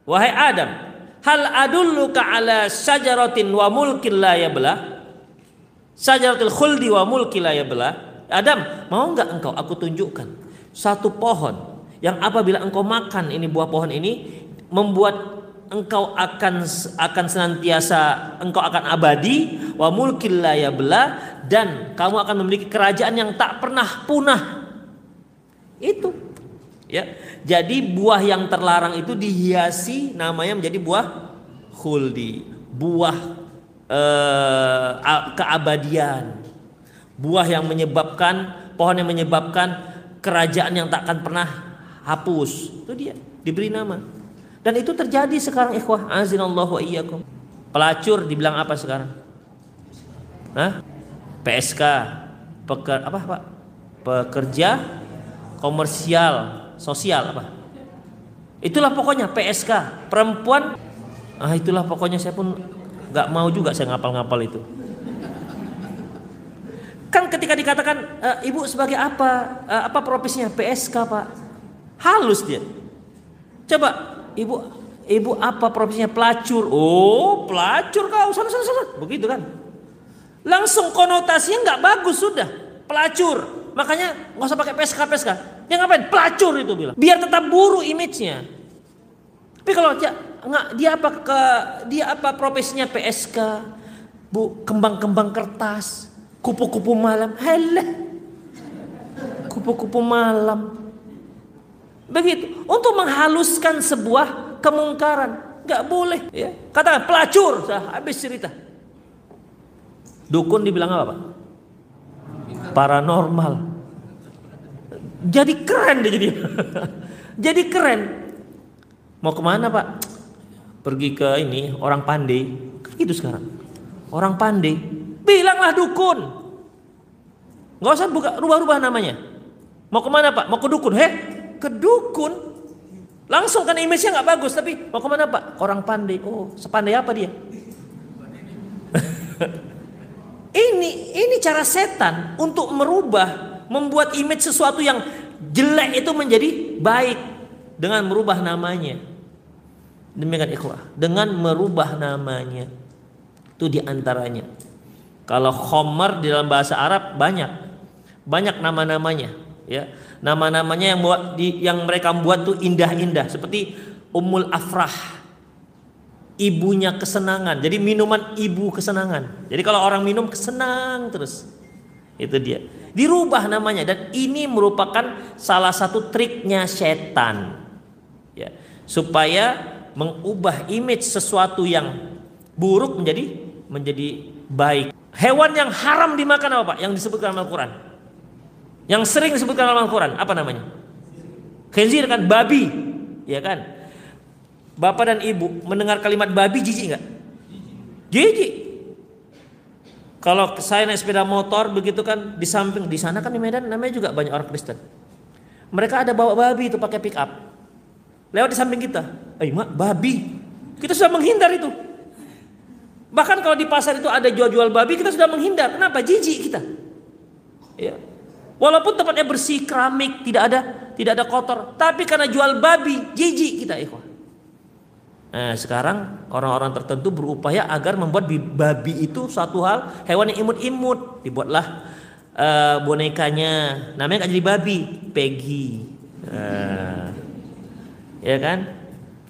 S1: wahai Adam hal adulluka ala syajaratin wa mulkin la yabla syajaratil khuldi wa mulki la yabla Adam mau enggak engkau aku tunjukkan satu pohon yang apabila engkau makan ini buah pohon ini membuat engkau akan akan senantiasa engkau akan abadi wa mulkil la dan kamu akan memiliki kerajaan yang tak pernah punah. Itu. Ya. Jadi buah yang terlarang itu dihiasi namanya menjadi buah khuldi, buah eh, keabadian. Buah yang menyebabkan pohon yang menyebabkan kerajaan yang tak akan pernah hapus. Itu dia, diberi nama. Dan itu terjadi sekarang ikhwah azinallahu iyyakum. Pelacur dibilang apa sekarang? Hah? PSK, peker, apa Pak? Pekerja komersial sosial apa? Itulah pokoknya PSK, perempuan ah itulah pokoknya saya pun nggak mau juga saya ngapal-ngapal itu. Kan ketika dikatakan e, ibu sebagai apa? E, apa profesinya? PSK, Pak. Halus dia. Coba ibu ibu apa profesinya pelacur oh pelacur kau sana sana sana begitu kan langsung konotasinya nggak bagus sudah pelacur makanya nggak usah pakai PSK PSK dia ngapain pelacur itu bilang biar tetap buruk image-nya tapi kalau dia nggak dia apa ke dia apa profesinya PSK bu kembang-kembang kertas kupu-kupu malam hele kupu-kupu malam Begitu. Untuk menghaluskan sebuah kemungkaran. Gak boleh. Ya. Katakan pelacur. Sudah habis cerita. Dukun dibilang apa Pak? Paranormal. Jadi keren dia jadi. <laughs> jadi keren. Mau ke mana Pak? Pergi ke ini orang pandai. Gitu sekarang. Orang pandai. Bilanglah dukun. Gak usah buka rubah-rubah namanya. Mau ke mana Pak? Mau ke dukun. Heh, ke dukun langsung kan image-nya nggak bagus tapi mau ke mana pak orang pandai oh sepandai apa dia <laughs> ini ini cara setan untuk merubah membuat image sesuatu yang jelek itu menjadi baik dengan merubah namanya. Demikian ikhwah. Dengan merubah namanya. Itu di antaranya kalau khomer di dalam bahasa Arab banyak. Banyak nama-namanya ya. Nama-namanya yang buat di, yang mereka buat tuh indah-indah. Seperti Ummul Afrah. Ibunya kesenangan. Jadi minuman ibu kesenangan. Jadi kalau orang minum kesenang terus. Itu dia dirubah namanya dan ini merupakan salah satu triknya setan ya supaya mengubah image sesuatu yang buruk menjadi menjadi baik hewan yang haram dimakan apa Pak yang disebutkan dalam Al-Quran Yang sering disebutkan dalam Al-Quran apa namanya? Khinzir kan babi, ya kan? Bapak dan ibu mendengar kalimat babi jijik nggak? Jijik. Kalau saya naik sepeda motor begitu kan di samping di sana kan di Medan namanya juga banyak orang Kristen. Mereka ada bawa babi itu pakai pick up. Lewat di samping kita. Eh, mak, babi. Kita sudah menghindar itu. Bahkan kalau di pasar itu ada jual-jual babi, kita sudah menghindar. Kenapa? Jijik kita. Ya. Walaupun tempatnya bersih, keramik, tidak ada tidak ada kotor, tapi karena jual babi, jijik kita, ikhwah. Nah, sekarang orang-orang tertentu berupaya agar membuat babi itu satu hal hewan yang imut-imut. Dibuatlah uh, bonekanya, namanya kan jadi babi, Peggy. Uh, ya kan?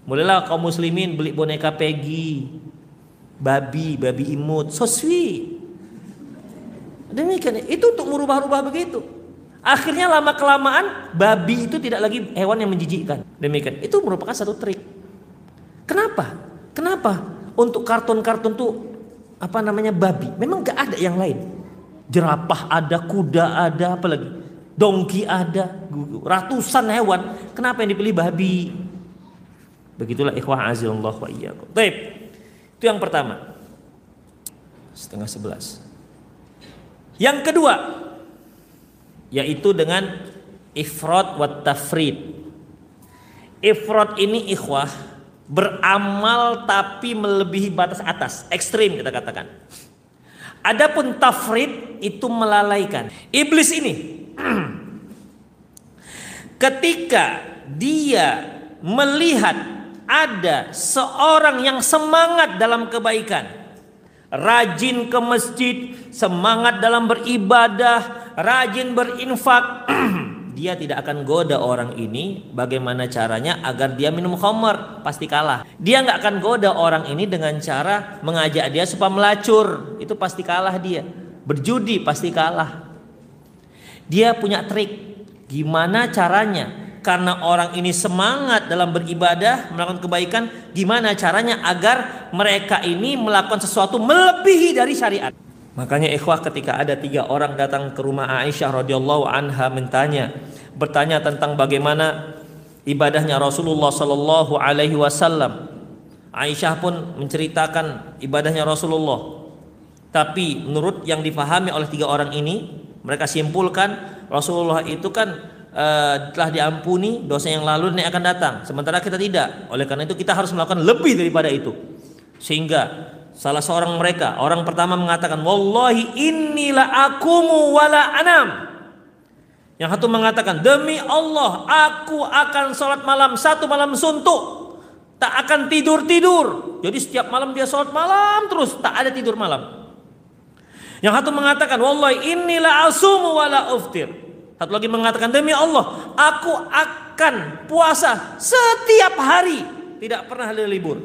S1: Mulailah kaum muslimin beli boneka Peggy, babi, babi imut, so. Demikian itu untuk merubah-rubah begitu. Akhirnya lama kelamaan babi itu tidak lagi hewan yang menjijikkan. Demikian. Itu merupakan satu trik. Kenapa? Kenapa? Untuk kartun-kartun tuh apa namanya babi. Memang gak ada yang lain. Jerapah ada, kuda ada, apalagi dongki ada, ratusan hewan. Kenapa yang dipilih babi? Begitulah ikhwah azilullah wa iyyakum. Baik. Itu yang pertama. Setengah sebelas. Yang kedua, yaitu dengan ifrad wa tafrid. Ifrad ini ikhwah beramal tapi melebihi batas atas, ekstrim kita katakan. Adapun tafrid itu melalaikan. Iblis ini <clears throat> ketika dia melihat ada seorang yang semangat dalam kebaikan, rajin ke masjid, semangat dalam beribadah, rajin berinfak, <clears throat> dia tidak akan goda orang ini bagaimana caranya agar dia minum khamar pasti kalah. Dia nggak akan goda orang ini dengan cara mengajak dia supaya melacur itu pasti kalah dia. Berjudi pasti kalah. Dia punya trik gimana caranya? Karena orang ini semangat dalam beribadah, melakukan kebaikan, gimana caranya agar mereka ini melakukan sesuatu melebihi dari syariat. Makanya ikhwah ketika ada tiga orang datang ke rumah Aisyah radhiyallahu anha mentanya, bertanya tentang bagaimana ibadahnya Rasulullah sallallahu alaihi wasallam. Aisyah pun menceritakan ibadahnya Rasulullah. Tapi menurut yang difahami oleh tiga orang ini, mereka simpulkan Rasulullah itu kan uh, telah diampuni dosa yang lalu dan yang akan datang sementara kita tidak oleh karena itu kita harus melakukan lebih daripada itu sehingga salah seorang mereka orang pertama mengatakan wallahi inilah akumu wala anam. Yang satu mengatakan demi Allah aku akan sholat malam satu malam suntuk. Tak akan tidur tidur jadi setiap malam dia sholat malam terus tak ada tidur malam. Yang satu mengatakan wallahi inilah asumu wala uftir. Satu lagi mengatakan demi Allah, aku akan puasa setiap hari, tidak pernah libur.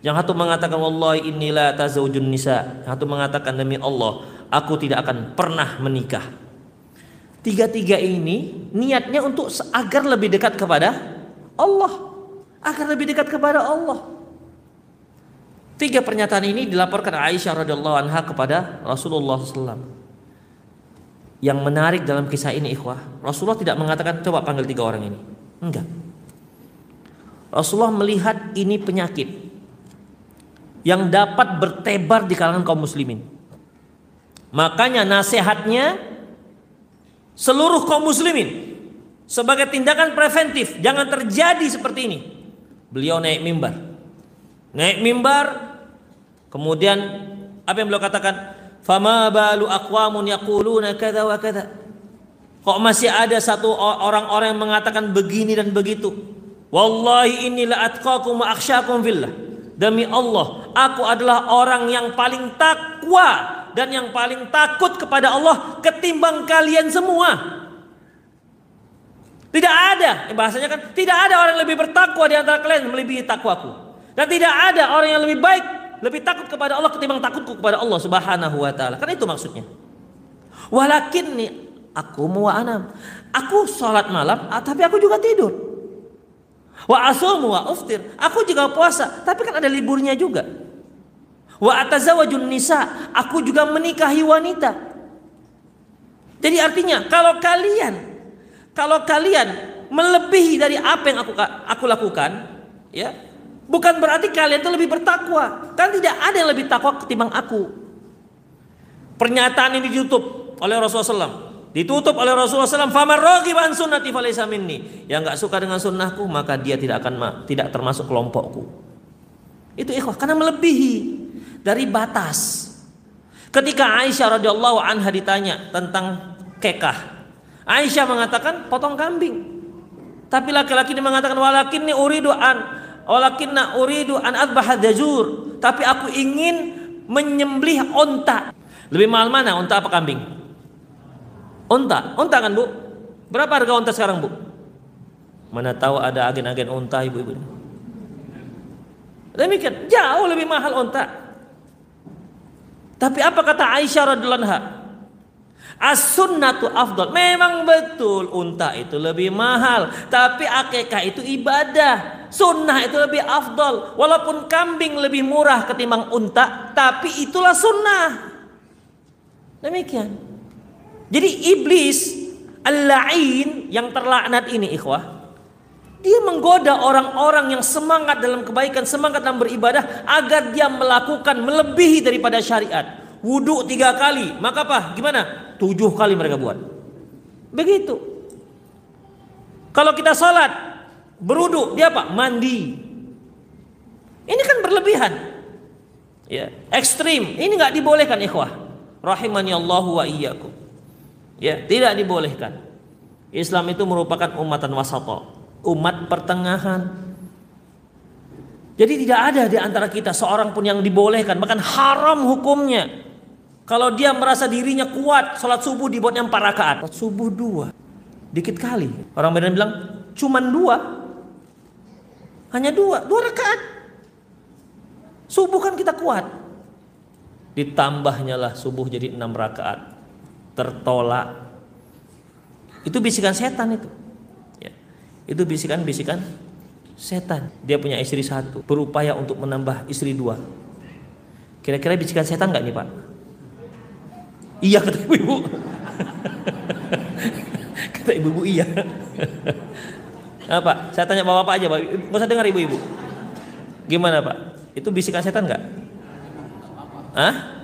S1: Yang satu mengatakan wallahi inilah tazawujun nisa. Yang satu mengatakan demi Allah, aku tidak akan pernah menikah. Tiga-tiga ini niatnya untuk agar lebih dekat kepada Allah, agar lebih dekat kepada Allah. Tiga pernyataan ini dilaporkan Aisyah radhiyallahu anha kepada Rasulullah SAW. Yang menarik dalam kisah ini ikhwah, Rasulullah tidak mengatakan coba panggil tiga orang ini. Enggak. Rasulullah melihat ini penyakit yang dapat bertebar di kalangan kaum muslimin. Makanya nasihatnya seluruh kaum muslimin sebagai tindakan preventif jangan terjadi seperti ini. Beliau naik mimbar. Naik mimbar kemudian apa yang beliau katakan? Fama balu aqwamun yaquluna kadza wa kadza. Kok masih ada satu orang-orang yang mengatakan begini dan begitu? Wallahi inilah atqakum wa akhsyakum fillah. Demi Allah, aku adalah orang yang paling takwa dan yang paling takut kepada Allah ketimbang kalian semua. Tidak ada, bahasanya kan tidak ada orang yang lebih bertakwa di antara kalian melebihi takwaku. Dan tidak ada orang yang lebih baik lebih takut kepada Allah ketimbang takutku kepada Allah Subhanahu wa taala. Kan itu maksudnya. Walakin nih aku mau anam. Aku sholat malam, ah, tapi aku juga tidur. Wa asumu wa uftir. Aku juga puasa, tapi kan ada liburnya juga. Wa atazawajun nisa. Aku juga menikahi wanita. Jadi artinya kalau kalian kalau kalian melebihi dari apa yang aku aku lakukan, ya, bukan berarti kalian itu lebih bertakwa. Kan tidak ada yang lebih takwa ketimbang aku. Pernyataan ini ditutup oleh Rasulullah SAW. Ditutup oleh Rasulullah SAW. Famar minni. Yang nggak suka dengan sunnahku maka dia tidak akan tidak termasuk kelompokku. Itu ikhwah karena melebihi dari batas. Ketika Aisyah radhiyallahu anha ditanya tentang kekah, Aisyah mengatakan potong kambing. Tapi laki-laki ini mengatakan walakinni uridu an walakinna uridu an adbah dajur. Tapi aku ingin menyembelih onta. Lebih mahal mana unta apa kambing? Unta, unta kan bu? Berapa harga unta sekarang bu? Mana tahu ada agen-agen unta ibu-ibu. Demikian jauh lebih mahal unta. Tapi apa kata Aisyah radhiallahu anha? As-sunnatu afdal. Memang betul unta itu lebih mahal, tapi akekah itu ibadah. Sunnah itu lebih afdal. Walaupun kambing lebih murah ketimbang unta, tapi itulah sunnah. Demikian. Jadi iblis al-la'in yang terlaknat ini ikhwah. Dia menggoda orang-orang yang semangat dalam kebaikan, semangat dalam beribadah agar dia melakukan melebihi daripada syariat. Wudhu tiga kali, maka apa? Gimana? Tujuh kali mereka buat. Begitu. Kalau kita sholat, berwudhu, dia apa? Mandi. Ini kan berlebihan. Ya, ekstrim. Ini nggak dibolehkan ikhwah rahimani Allah wa iyyakum. Ya, tidak dibolehkan. Islam itu merupakan umatan wasata, umat pertengahan. Jadi tidak ada di antara kita seorang pun yang dibolehkan, bahkan haram hukumnya. Kalau dia merasa dirinya kuat, sholat subuh dibuatnya empat rakaat, subuh dua, dikit kali. Orang Medan bilang, cuman dua, hanya dua, dua rakaat. Subuh kan kita kuat, ditambahnya lah subuh jadi enam rakaat tertolak. Itu bisikan setan itu. Ya. itu bisikan-bisikan setan. Dia punya istri satu berupaya untuk menambah istri dua. Kira-kira bisikan setan nggak nih pak? Iya kata ibu-ibu. <laughs> Kata ibu-ibu iya. <laughs> Apa? Saya tanya bapak-bapak aja pak. Nggak usah dengar ibu-ibu. Gimana pak? Itu bisikan setan nggak? Hah?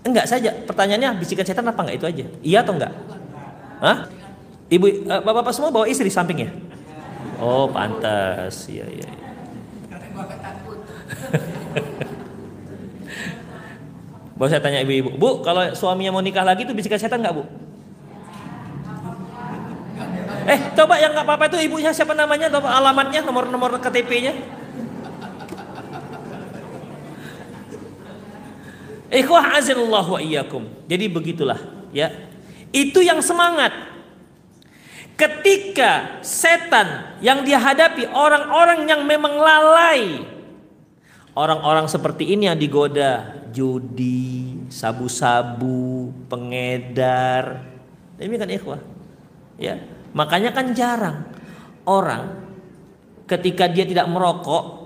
S1: Enggak saja. Pertanyaannya bisikan setan apa enggak itu aja? Iya atau enggak? Hah? Ibu uh, bapak-bapak semua bawa istri sampingnya? Oh, pantas. Iya, iya. iya. <laughs> Bawa saya tanya ibu-ibu, Bu, kalau suaminya mau nikah lagi itu bisikan setan enggak, Bu? Eh, coba yang enggak apa-apa itu ibunya siapa namanya, alamatnya, nomor-nomor KTP-nya. Ikhwah azilullah wa iyyakum. Jadi begitulah ya. Itu yang semangat. Ketika setan yang dihadapi orang-orang yang memang lalai. Orang-orang seperti ini yang digoda judi, sabu-sabu, pengedar. Demikian ikhwah. Ya, makanya kan jarang orang ketika dia tidak merokok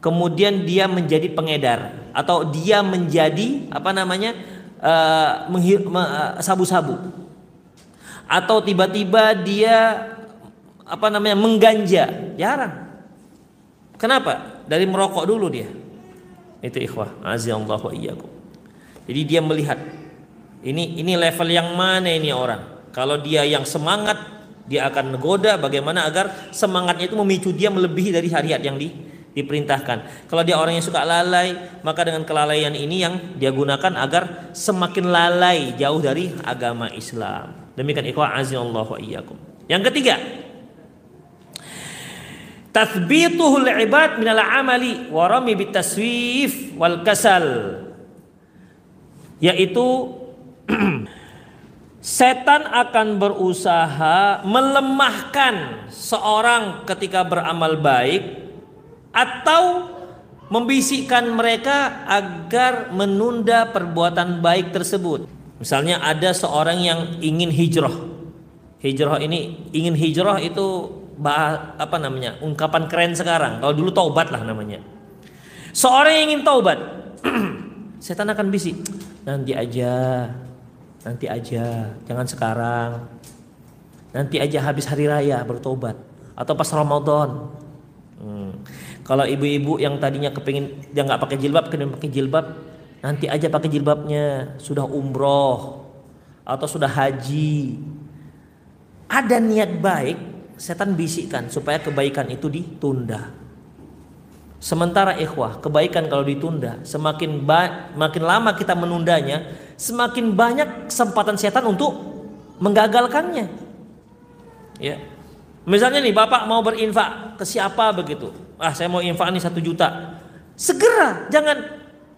S1: kemudian dia menjadi pengedar. Atau dia menjadi apa namanya uh, sabu-sabu. Atau tiba-tiba dia apa namanya mengganja. Jarang. Kenapa? Dari merokok dulu dia. Itu ikhwah. Azallahu iyyakum. Jadi dia melihat ini ini level yang mana ini orang? Kalau dia yang semangat dia akan goda bagaimana agar semangatnya itu memicu dia melebihi dari hariat yang di diperintahkan. Kalau dia orang yang suka lalai, maka dengan kelalaian ini yang dia gunakan agar semakin lalai jauh dari agama Islam. Demikian ikhwah Allah wa iyyakum. Yang ketiga, tathbituhul ibad minal amali wa rami bitaswif wal kasal. Yaitu <clears throat> setan akan berusaha melemahkan seorang ketika beramal baik atau membisikkan mereka agar menunda perbuatan baik tersebut. Misalnya ada seorang yang ingin hijrah. Hijrah ini ingin hijrah itu bah, apa namanya? ungkapan keren sekarang. Kalau dulu taubat lah namanya. Seorang yang ingin taubat, <clears throat> setan akan bisik. Nanti aja. Nanti aja, jangan sekarang. Nanti aja habis hari raya bertobat atau pas Ramadan. Hmm. Kalau ibu-ibu yang tadinya kepingin dia nggak pakai jilbab, kena pakai jilbab, nanti aja pakai jilbabnya. Sudah umroh atau sudah haji. Ada niat baik, setan bisikkan supaya kebaikan itu ditunda. Sementara ikhwah, kebaikan kalau ditunda, semakin makin lama kita menundanya, semakin banyak kesempatan setan untuk menggagalkannya. Ya. Misalnya nih bapak mau berinfak ke siapa begitu, ah saya mau infak nih satu juta, segera jangan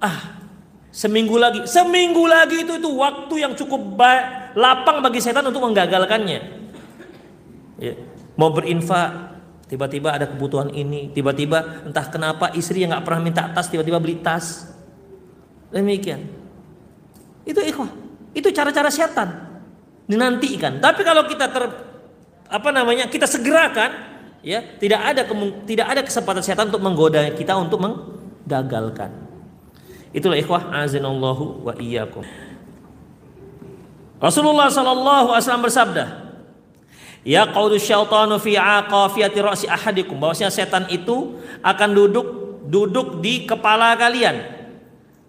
S1: ah seminggu lagi, seminggu lagi itu itu waktu yang cukup baik, lapang bagi setan untuk menggagalkannya. Ya. Mau berinfak Tiba-tiba ada kebutuhan ini, tiba-tiba entah kenapa istri yang nggak pernah minta tas tiba-tiba beli tas. Demikian. Itu ikhwah. Itu cara-cara setan dinantikan. Tapi kalau kita ter apa namanya kita segerakan, ya tidak ada tidak ada kesempatan setan untuk menggoda kita untuk menggagalkan. Itulah ikhwah azinallahu wa iyyakum. Rasulullah sallallahu alaihi wasallam bersabda, Ya qaudu syaitanu fi aqafiyati ra'si ahadikum. Bahwasanya setan itu akan duduk duduk di kepala kalian.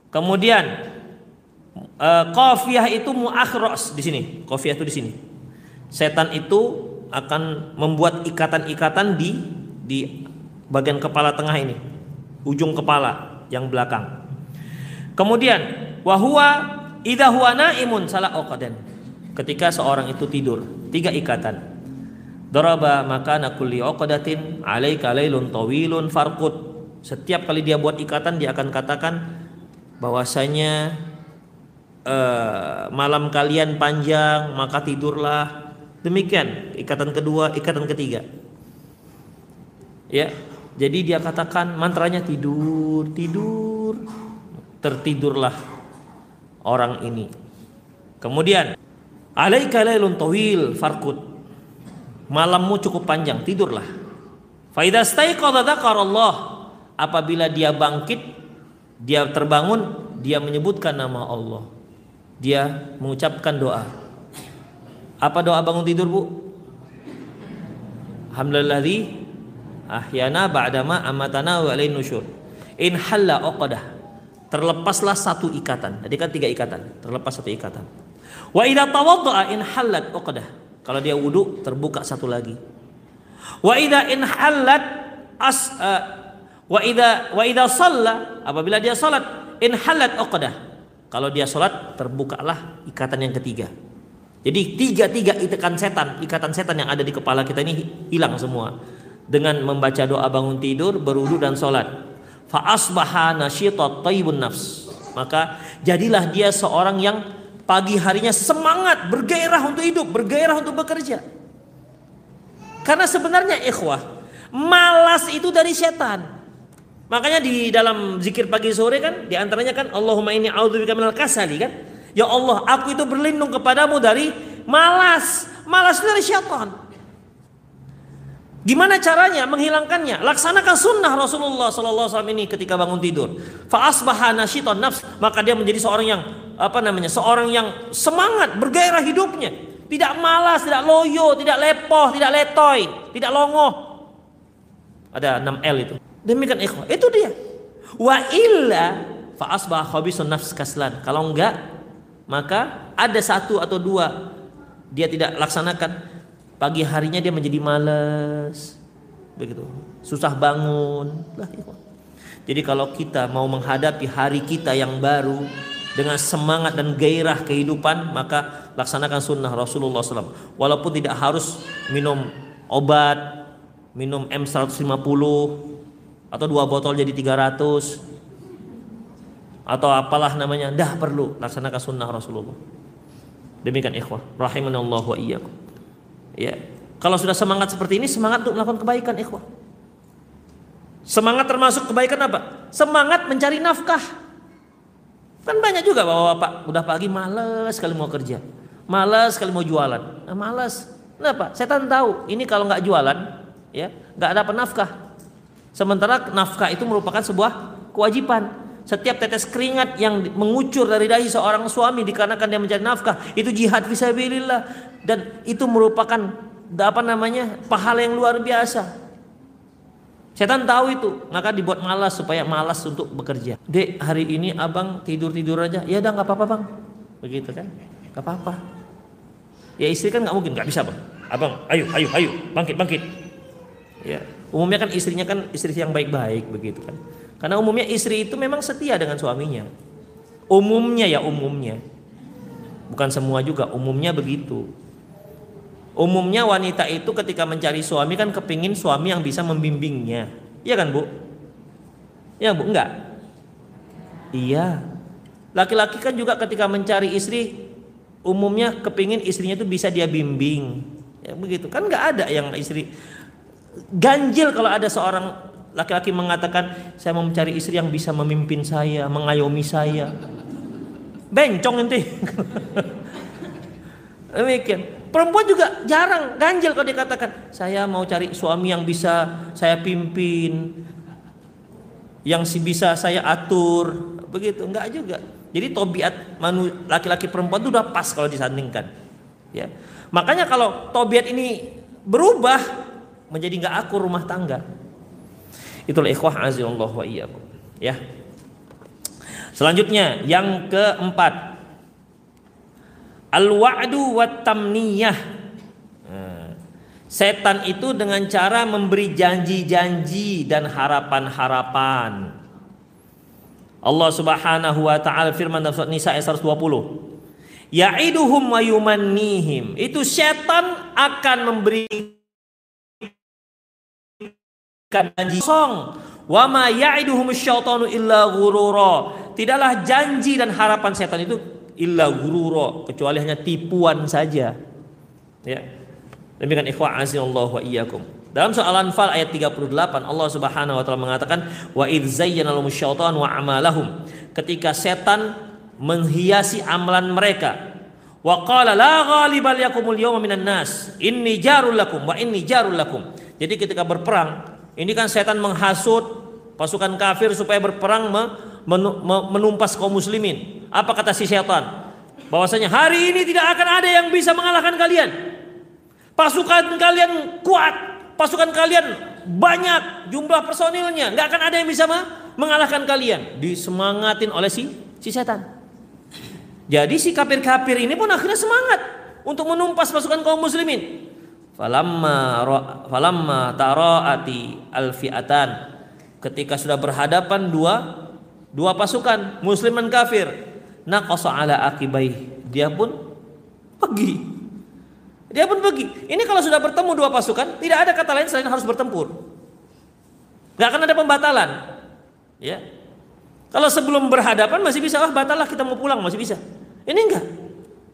S1: Kemudian uh, qafiyah itu muakhras di sini. Qafiyah itu di sini. Setan itu akan membuat ikatan-ikatan di di bagian kepala tengah ini. Ujung kepala yang belakang. Kemudian wahwa idza huwa naimun salah oqadan. Ketika seorang itu tidur, tiga ikatan. Daraba makana kulli uqdatin alaika lailun tawilun farqut. Setiap kali dia buat ikatan dia akan katakan bahwasanya uh, malam kalian panjang maka tidurlah. Demikian ikatan kedua, ikatan ketiga. Ya. Jadi dia katakan mantranya tidur, tidur. Tertidurlah orang ini. Kemudian alaika lailun farqut malammu cukup panjang, tidurlah. Allah. Apabila dia bangkit, dia terbangun, dia menyebutkan nama Allah. Dia mengucapkan doa. Apa doa bangun tidur, Bu? Alhamdulillah ahyana ba'dama amatana wa alaih nusyur. In halla uqadah. Terlepaslah satu ikatan. Tadi kan tiga ikatan. Terlepas satu ikatan. Wa idza tawaddaa in halat uqadah kalau dia wudhu terbuka satu lagi. Wa idza inhallat as uh, wa idza wa idza shalla apabila dia salat inhallat uqdah. Kalau dia salat terbukalah ikatan yang ketiga. Jadi tiga-tiga ikatan setan, ikatan setan yang ada di kepala kita ini hilang semua dengan membaca doa bangun tidur, berwudu dan salat. Fa asbaha nasyitat thayyibun nafs. Maka jadilah dia seorang yang pagi harinya semangat, bergairah untuk hidup, bergairah untuk bekerja. Karena sebenarnya ikhwah, malas itu dari setan. Makanya di dalam zikir pagi sore kan, di antaranya kan Allahumma inni a'udzubika minal kasali kan. Ya Allah, aku itu berlindung kepadamu dari malas. Malas dari syaitan. Gimana caranya menghilangkannya? Laksanakan sunnah Rasulullah SAW ini ketika bangun tidur. Faasbaha nasyiton nafs, maka dia menjadi seorang yang apa namanya? Seorang yang semangat, bergairah hidupnya. Tidak malas, tidak loyo, tidak lepoh, tidak letoy, tidak longoh. Ada 6 L itu. Demikian ikhwah. Itu dia. Wa illa faasbaha khabisun nafs kaslan. Kalau enggak, maka ada satu atau dua dia tidak laksanakan Pagi harinya dia menjadi malas. Begitu. Susah bangun. Jadi kalau kita mau menghadapi hari kita yang baru dengan semangat dan gairah kehidupan, maka laksanakan sunnah Rasulullah SAW. Walaupun tidak harus minum obat, minum M150 atau dua botol jadi 300 atau apalah namanya, dah perlu laksanakan sunnah Rasulullah. Demikian ikhwah, rahimanallahu wa iyyakum. Ya. Kalau sudah semangat seperti ini, semangat untuk melakukan kebaikan, ikhwah. Semangat termasuk kebaikan apa? Semangat mencari nafkah. Kan banyak juga bapak-bapak udah pagi males sekali mau kerja. Males sekali mau jualan. Nah, males. Kenapa? Setan tahu ini kalau nggak jualan, ya nggak dapat nafkah. Sementara nafkah itu merupakan sebuah kewajiban. Setiap tetes keringat yang mengucur dari dahi seorang suami dikarenakan dia mencari nafkah itu jihad fisabilillah dan itu merupakan apa namanya pahala yang luar biasa. Setan tahu itu, maka dibuat malas supaya malas untuk bekerja. Dek, hari ini abang tidur tidur aja. Ya udah nggak apa-apa bang, begitu kan? Nggak apa-apa. Ya istri kan nggak mungkin, nggak bisa bang. Abang, ayo, ayo, ayo, bangkit, bangkit. Ya, umumnya kan istrinya kan istri yang baik-baik begitu kan. Karena umumnya istri itu memang setia dengan suaminya. Umumnya ya umumnya. Bukan semua juga, umumnya begitu. Umumnya wanita itu ketika mencari suami kan kepingin suami yang bisa membimbingnya. Iya kan bu? Ya bu, enggak? Iya. Laki-laki kan juga ketika mencari istri umumnya kepingin istrinya itu bisa dia bimbing. Ya begitu. Kan enggak ada yang istri ganjil kalau ada seorang laki-laki mengatakan saya mau mencari istri yang bisa memimpin saya, mengayomi saya. Bencong nanti. <laughs> Demikian. Perempuan juga jarang ganjil kalau dikatakan saya mau cari suami yang bisa saya pimpin, yang si bisa saya atur, begitu enggak juga. Jadi tobiat laki-laki perempuan itu udah pas kalau disandingkan. Ya. Makanya kalau tobiat ini berubah menjadi enggak akur rumah tangga. Itulah ikhwah azillallah wa iyyakum. Ya. Selanjutnya yang keempat Al-wa'du wat tamniyah. Nah, setan itu dengan cara memberi janji-janji dan harapan-harapan. Allah Subhanahu wa taala firman dalam surat Nisa ayat 120. Ya'iduhum wa yumannihim. Itu setan akan memberi janji kosong. Wa ma ya'iduhum syaitanu illa ghurura. Tidaklah janji dan harapan setan itu illa gururo kecuali hanya tipuan saja. Ya. Demikian ikhwah Allah wa iyyakum. Dalam soal Anfal ayat 38 Allah Subhanahu wa taala mengatakan wa idz zayyana lahum syaitan wa amalahum. Ketika setan menghiasi amalan mereka. Wa qala la ghalibal yakumul yawma minan nas. Inni jarul lakum wa inni jarul lakum. Jadi ketika berperang, ini kan setan menghasut pasukan kafir supaya berperang menumpas kaum muslimin. Apa kata si setan? Bahwasanya hari ini tidak akan ada yang bisa mengalahkan kalian. Pasukan kalian kuat, pasukan kalian banyak jumlah personilnya, nggak akan ada yang bisa mengalahkan kalian. Disemangatin oleh si si setan. Jadi si kafir-kafir ini pun akhirnya semangat untuk menumpas pasukan kaum muslimin. Falamma falamma taraati alfiatan. Ketika sudah berhadapan dua dua pasukan muslim dan kafir naqasa ala akibai dia pun pergi. Dia pun pergi. Ini kalau sudah bertemu dua pasukan tidak ada kata lain selain harus bertempur. Nggak akan ada pembatalan. Ya. Kalau sebelum berhadapan masih bisa ah batalah kita mau pulang. Masih bisa. Ini enggak.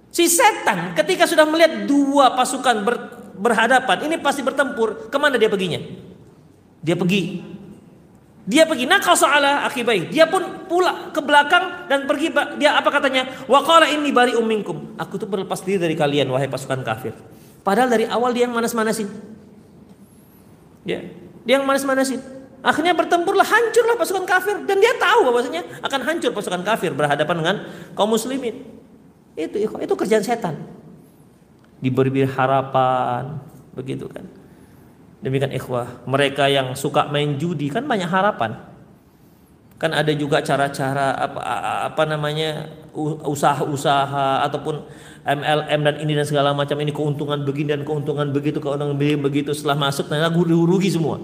S1: Si setan ketika sudah melihat dua pasukan ber, berhadapan ini pasti bertempur ke mana dia perginya dia pergi dia pergi nakal soala akibai. Dia pun pula ke belakang dan pergi. Dia apa katanya? Waqala ini bari umingkum. Aku tuh berlepas diri dari kalian wahai pasukan kafir. Padahal dari awal dia yang manas-manasin. Ya, dia yang manas-manasin. Akhirnya bertempurlah, hancurlah pasukan kafir dan dia tahu bahwasanya akan hancur pasukan kafir berhadapan dengan kaum muslimin. Itu itu kerjaan setan. Diberi harapan, begitu kan. Demikian ikhwah, mereka yang suka main judi kan banyak harapan. Kan ada juga cara-cara apa apa namanya usaha-usaha ataupun MLM dan ini dan segala macam ini keuntungan begini dan keuntungan begitu keuntungan begitu setelah masuk ternyata rugi semua.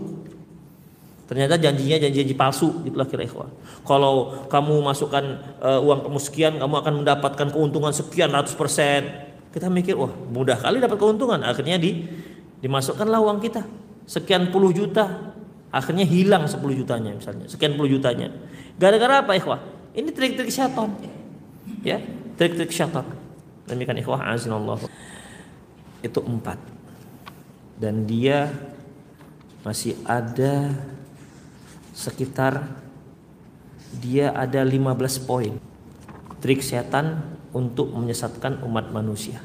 S1: Ternyata janjinya janji-janji palsu itulah kira ikhwah. Kalau kamu masukkan uh, uang kamu sekian, kamu akan mendapatkan keuntungan sekian ratus persen. Kita mikir, wah mudah kali dapat keuntungan. Akhirnya di dimasukkanlah uang kita. Sekian puluh juta. Akhirnya hilang 10 jutanya misalnya. Sekian puluh jutanya. Gara-gara apa ikhwah? Ini trik-trik syaitan. Ya trik-trik syaitan. Demikian ikhwah azinallah itu empat. Dan dia masih ada sekitar dia ada 15 poin. Trik setan untuk menyesatkan umat manusia.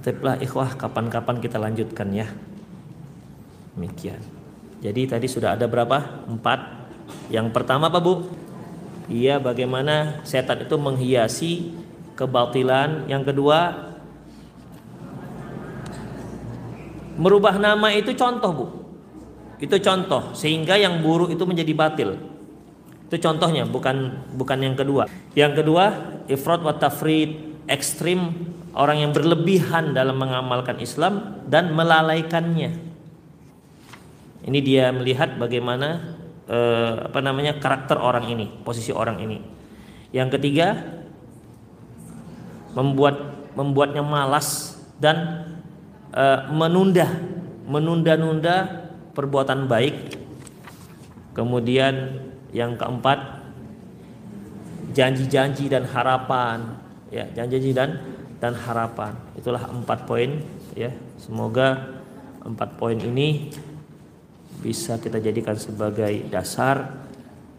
S1: Tetaplah ikhwah kapan-kapan kita lanjutkan ya. Demikian. Jadi tadi sudah ada berapa? Empat. Yang pertama apa Bu? Iya, bagaimana setan itu menghiasi kebatilan. Yang kedua, merubah nama itu contoh, Bu. Itu contoh sehingga yang buruk itu menjadi batil. Itu contohnya, bukan bukan yang kedua. Yang kedua, ifrat wa tafrid, ekstrim orang yang berlebihan dalam mengamalkan Islam dan melalaikannya. Ini dia melihat bagaimana eh, apa namanya karakter orang ini, posisi orang ini. Yang ketiga, membuat membuatnya malas dan eh, menunda menunda-nunda perbuatan baik. Kemudian yang keempat, janji-janji dan harapan, ya janji-janji dan dan harapan. Itulah empat poin, ya. Semoga empat poin ini bisa kita jadikan sebagai dasar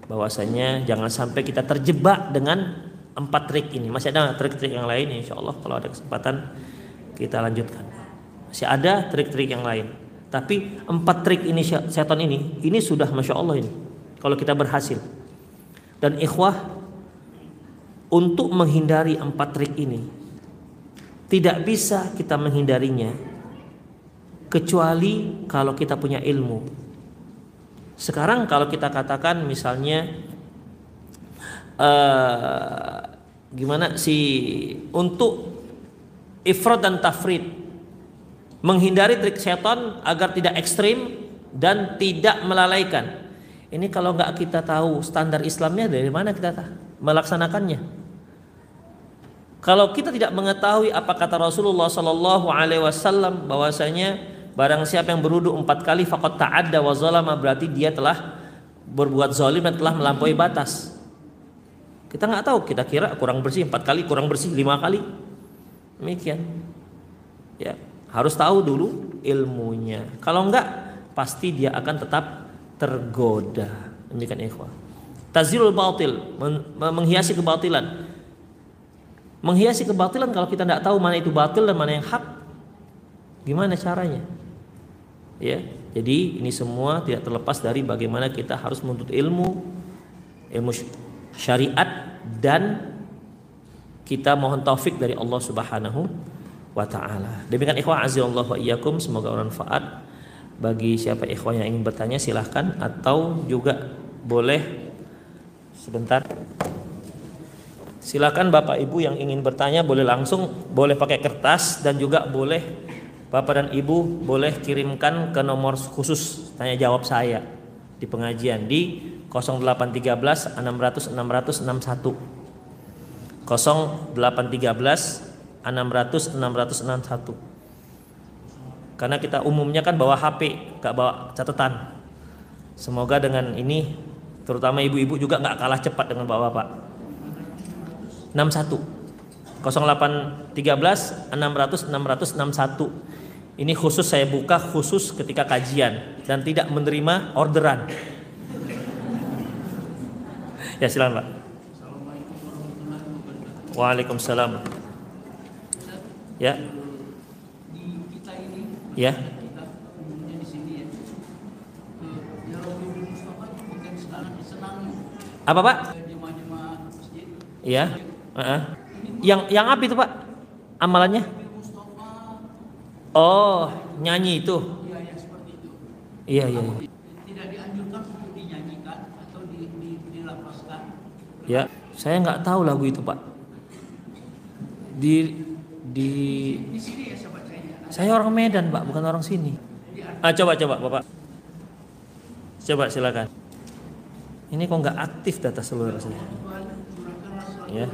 S1: bahwasanya jangan sampai kita terjebak dengan empat trik ini. Masih ada trik-trik yang lain insya Allah kalau ada kesempatan kita lanjutkan. Masih ada trik-trik yang lain. Tapi empat trik ini setan ini, ini sudah masya Allah ini. Kalau kita berhasil. Dan ikhwah untuk menghindari empat trik ini tidak bisa kita menghindarinya kecuali kalau kita punya ilmu sekarang kalau kita katakan misalnya uh, gimana si untuk ifrad dan tafrid menghindari trik setan agar tidak ekstrim dan tidak melalaikan. Ini kalau nggak kita tahu standar Islamnya dari mana kita melaksanakannya. Kalau kita tidak mengetahui apa kata Rasulullah Shallallahu Alaihi Wasallam bahwasanya Barang siapa yang berwudu empat kali fakot ta'adda wa zalama berarti dia telah berbuat zalim dan telah melampaui batas. Kita nggak tahu, kita kira kurang bersih empat kali, kurang bersih lima kali. Demikian. Ya, harus tahu dulu ilmunya. Kalau enggak, pasti dia akan tetap tergoda. Demikian ikhwah. Tazilul batil, menghiasi kebatilan. Menghiasi kebatilan kalau kita tidak tahu mana itu batil dan mana yang hak, gimana caranya? ya jadi ini semua tidak terlepas dari bagaimana kita harus menuntut ilmu ilmu syariat dan kita mohon taufik dari Allah Subhanahu wa taala. Demikian ikhwah azza wa iyyakum semoga bermanfaat. Bagi siapa ikhwah yang ingin bertanya silahkan atau juga boleh sebentar. Silakan Bapak Ibu yang ingin bertanya boleh langsung, boleh pakai kertas dan juga boleh Bapak dan Ibu boleh kirimkan ke nomor khusus tanya jawab saya di pengajian di 0813 600 600 61 0813 600 600 61 karena kita umumnya kan bawa HP gak bawa catatan. Semoga dengan ini terutama ibu-ibu juga nggak kalah cepat dengan bapak-bapak 61 0813 600 600 61 ini khusus saya buka khusus ketika kajian dan tidak menerima orderan. <laughs> Ya silakan Pak. Waalaikumsalam. Ya. Ya. Apa Pak? Ya. Yang yang apa itu Pak? Amalannya? Oh, nyanyi itu. Iya, seperti itu. Iya, iya. iya. Tidak dianjurkan untuk dinyanyikan atau di, di, dilapaskan. Ya, saya nggak tahu lagu itu, Pak. Di di di sini ya sobat saya. Saya orang Medan, Pak, bukan orang sini. Ah, coba coba, Bapak. Coba silakan. Ini kok nggak aktif data seluruh saya. Ya.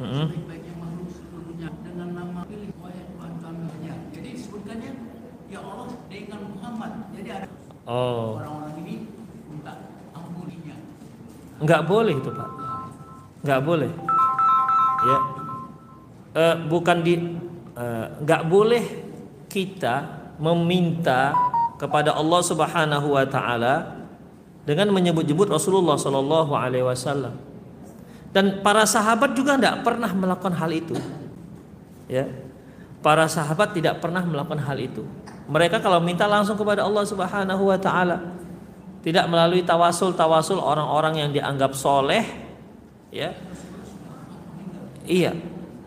S1: Mm -hmm. Oh. Orang-orang ini minta ampuninya. Enggak boleh itu pak. Enggak boleh. Ya. E, bukan di enggak boleh kita meminta kepada Allah Subhanahu wa taala dengan menyebut-nyebut Rasulullah Shallallahu alaihi wasallam. Dan para sahabat juga tidak pernah melakukan hal itu. Ya. Para sahabat tidak pernah melakukan hal itu. Mereka kalau minta langsung kepada Allah Subhanahu wa taala. tidak melalui tawasul tawasul orang-orang yang dianggap soleh ya iya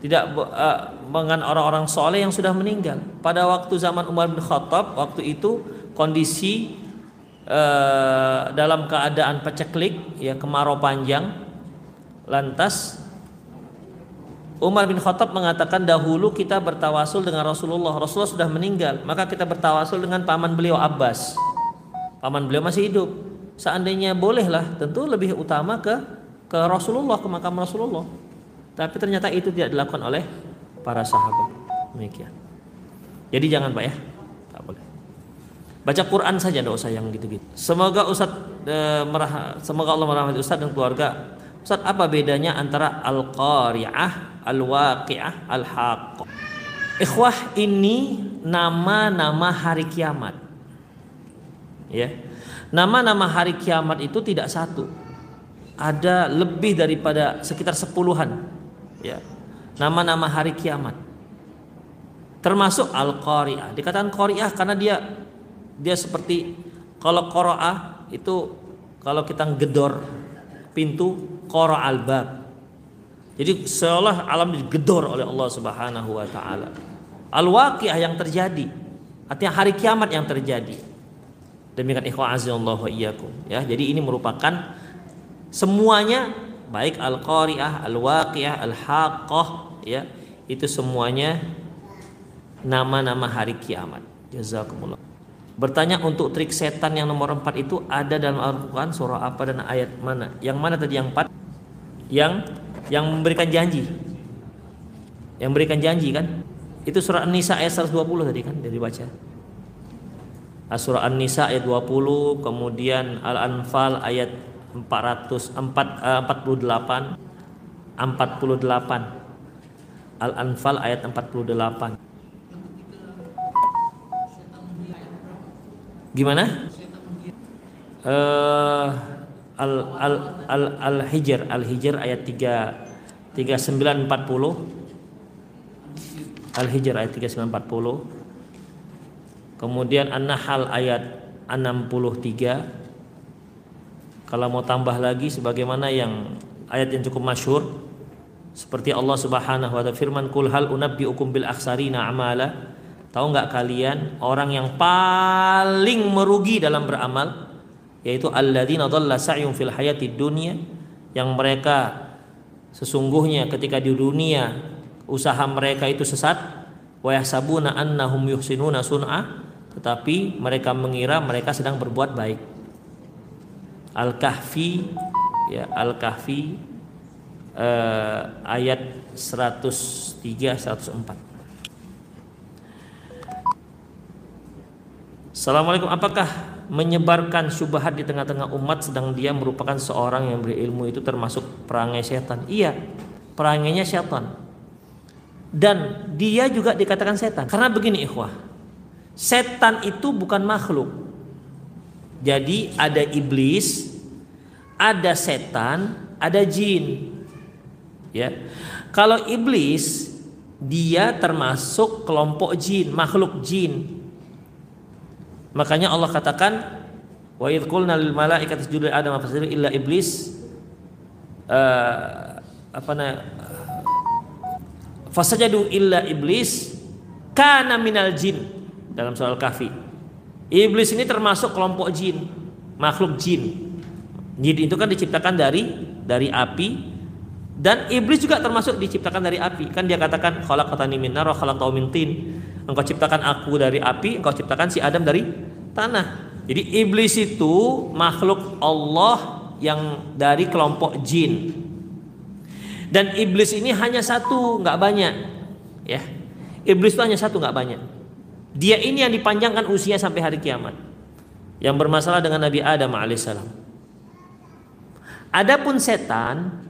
S1: tidak uh, dengan orang-orang soleh yang sudah meninggal pada waktu zaman Umar bin Khattab waktu itu kondisi uh, dalam keadaan peceklik ya kemarau panjang lantas Umar bin Khattab mengatakan dahulu kita bertawasul dengan Rasulullah Rasulullah sudah meninggal maka kita bertawasul dengan paman beliau Abbas paman beliau masih hidup seandainya bolehlah tentu lebih utama ke ke Rasulullah ke makam Rasulullah tapi ternyata itu tidak dilakukan oleh para sahabat. Demikian. Jadi jangan Pak ya. Tak boleh. Baca Quran saja tidak usah yang gitu-gitu. Semoga Ustaz e, merah, semoga Allah merahmati Ustaz dan keluarga. Ustaz apa bedanya antara al-qari'ah, al-waqi'ah, al-haqq? Ikhwah ini nama-nama hari kiamat. Ya. Nama-nama hari kiamat itu tidak satu. Ada lebih daripada sekitar sepuluhan ya nama-nama hari kiamat termasuk al-qari'ah dikatakan qari'ah karena dia dia seperti kalau qaraah itu kalau kita gedor pintu qara al-bab jadi seolah alam digedor oleh Allah Subhanahu wa taala al-waqi'ah yang terjadi artinya hari kiamat yang terjadi demikian ikhwan azza wa iyyakum ya jadi ini merupakan semuanya baik al-qari'ah, al-waqi'ah, al-haqqah ya, itu semuanya nama-nama hari kiamat. Jazakumullah. Bertanya untuk trik setan yang nomor 4 itu ada dalam Al-Qur'an surah apa dan ayat mana? Yang mana tadi yang 4? Yang yang memberikan janji. Yang memberikan janji kan? Itu surah An-Nisa ayat 120 tadi kan dari baca. Surah An-Nisa ayat 20, kemudian Al-Anfal ayat 448 48 Al-Anfal ayat 48 Gimana? Uh, al al al al hijr al hijr ayat 3 3940 al hijr ayat 3940 kemudian an-nahl ayat 63 kalau mau tambah lagi sebagaimana yang ayat yang cukup masyhur seperti Allah Subhanahu wa taala firman kul hal unabbiukum bil aksarina amala. Tahu nggak kalian orang yang paling merugi dalam beramal yaitu alladzina dhalla sa'yum fil hayati dunya yang mereka sesungguhnya ketika di dunia usaha mereka itu sesat wa yahsabuna annahum yuhsinuna sun'a tetapi mereka mengira mereka sedang berbuat baik. Al-Kahfi ya Al-Kahfi eh, ayat 103 104 Assalamualaikum. Apakah menyebarkan syubhat di tengah-tengah umat sedang dia merupakan seorang yang berilmu itu termasuk perangai setan iya perangainya setan dan dia juga dikatakan setan karena begini ikhwah setan itu bukan makhluk jadi ada iblis, ada setan, ada jin. Ya. Kalau iblis dia termasuk kelompok jin, makhluk jin. Makanya Allah katakan wa idh qulna lil malaikati isjudu adam fasjudu illa iblis uh, apa na fasajadu illa iblis kana minal jin dalam soal kafi Iblis ini termasuk kelompok jin, makhluk jin. Jin itu kan diciptakan dari dari api dan iblis juga termasuk diciptakan dari api. Kan dia katakan khalaqatani min nar wa khalaqtahu min tin. Engkau ciptakan aku dari api, engkau ciptakan si Adam dari tanah. Jadi iblis itu makhluk Allah yang dari kelompok jin. Dan iblis ini hanya satu, nggak banyak. Ya. Iblis itu hanya satu, nggak banyak. Dia ini yang dipanjangkan usia sampai hari kiamat. Yang bermasalah dengan Nabi Adam alaihissalam. Adapun setan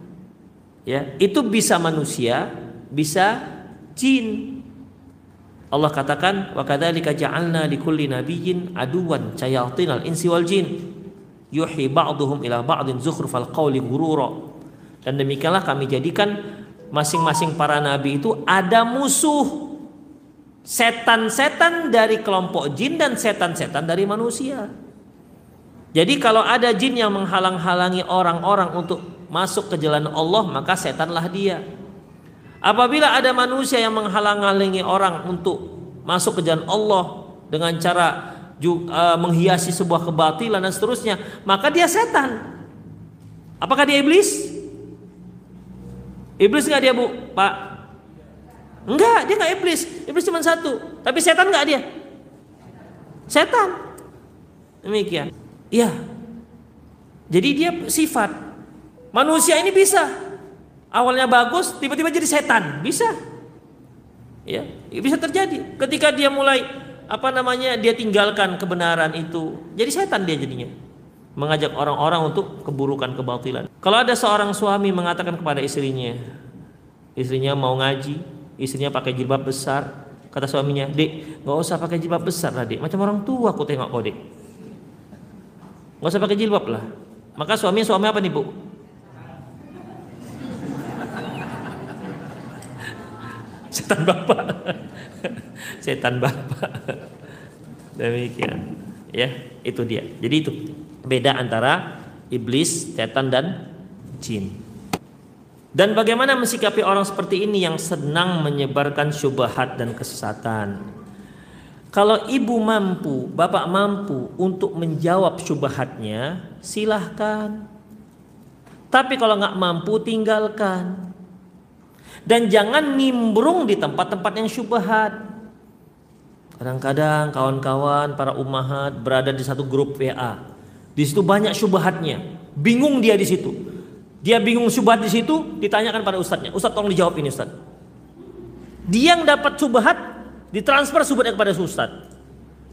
S1: ya, itu bisa manusia, bisa jin. Allah katakan wa kadzalika ja'alna likulli nabiyyin aduwan al insi wal jin yuhi ba'dhum ila ba'din zukhrufal qawli ghurura. Dan demikianlah kami jadikan masing-masing para nabi itu ada musuh setan-setan dari kelompok jin dan setan-setan dari manusia. Jadi kalau ada jin yang menghalang-halangi orang-orang untuk masuk ke jalan Allah, maka setanlah dia. Apabila ada manusia yang menghalang-halangi orang untuk masuk ke jalan Allah dengan cara uh, menghiasi sebuah kebatilan dan seterusnya, maka dia setan. Apakah dia iblis? Iblis nggak dia bu, Pak? Enggak, dia nggak iblis. Iblis cuma satu. Tapi setan nggak dia? Setan. Demikian. Iya. Jadi dia sifat. Manusia ini bisa. Awalnya bagus, tiba-tiba jadi setan. Bisa. Ya, bisa terjadi. Ketika dia mulai apa namanya? Dia tinggalkan kebenaran itu. Jadi setan dia jadinya. Mengajak orang-orang untuk keburukan kebatilan. Kalau ada seorang suami mengatakan kepada istrinya, istrinya mau ngaji, istrinya pakai jilbab besar, kata suaminya, "Dek, nggak usah pakai jilbab besar lah, Dek. Macam orang tua aku tengok kau, Dek." Nggak usah pakai jilbab lah. Maka suami suami apa nih bu? Setan bapak. Setan bapak. Demikian. Ya, itu dia. Jadi itu beda antara iblis, setan dan jin. Dan bagaimana mensikapi orang seperti ini yang senang menyebarkan syubhat dan kesesatan? Kalau ibu mampu, bapak mampu untuk menjawab syubhatnya, silahkan. Tapi kalau nggak mampu, tinggalkan. Dan jangan nimbrung di tempat-tempat yang syubhat. Kadang-kadang kawan-kawan para umahat berada di satu grup WA. Di situ banyak syubhatnya. Bingung dia di situ. Dia bingung syubhat di situ, ditanyakan pada ustadznya. Ustadz tolong dijawab ini ustadz. Dia yang dapat syubhat Ditransfer subhatnya kepada Ustaz.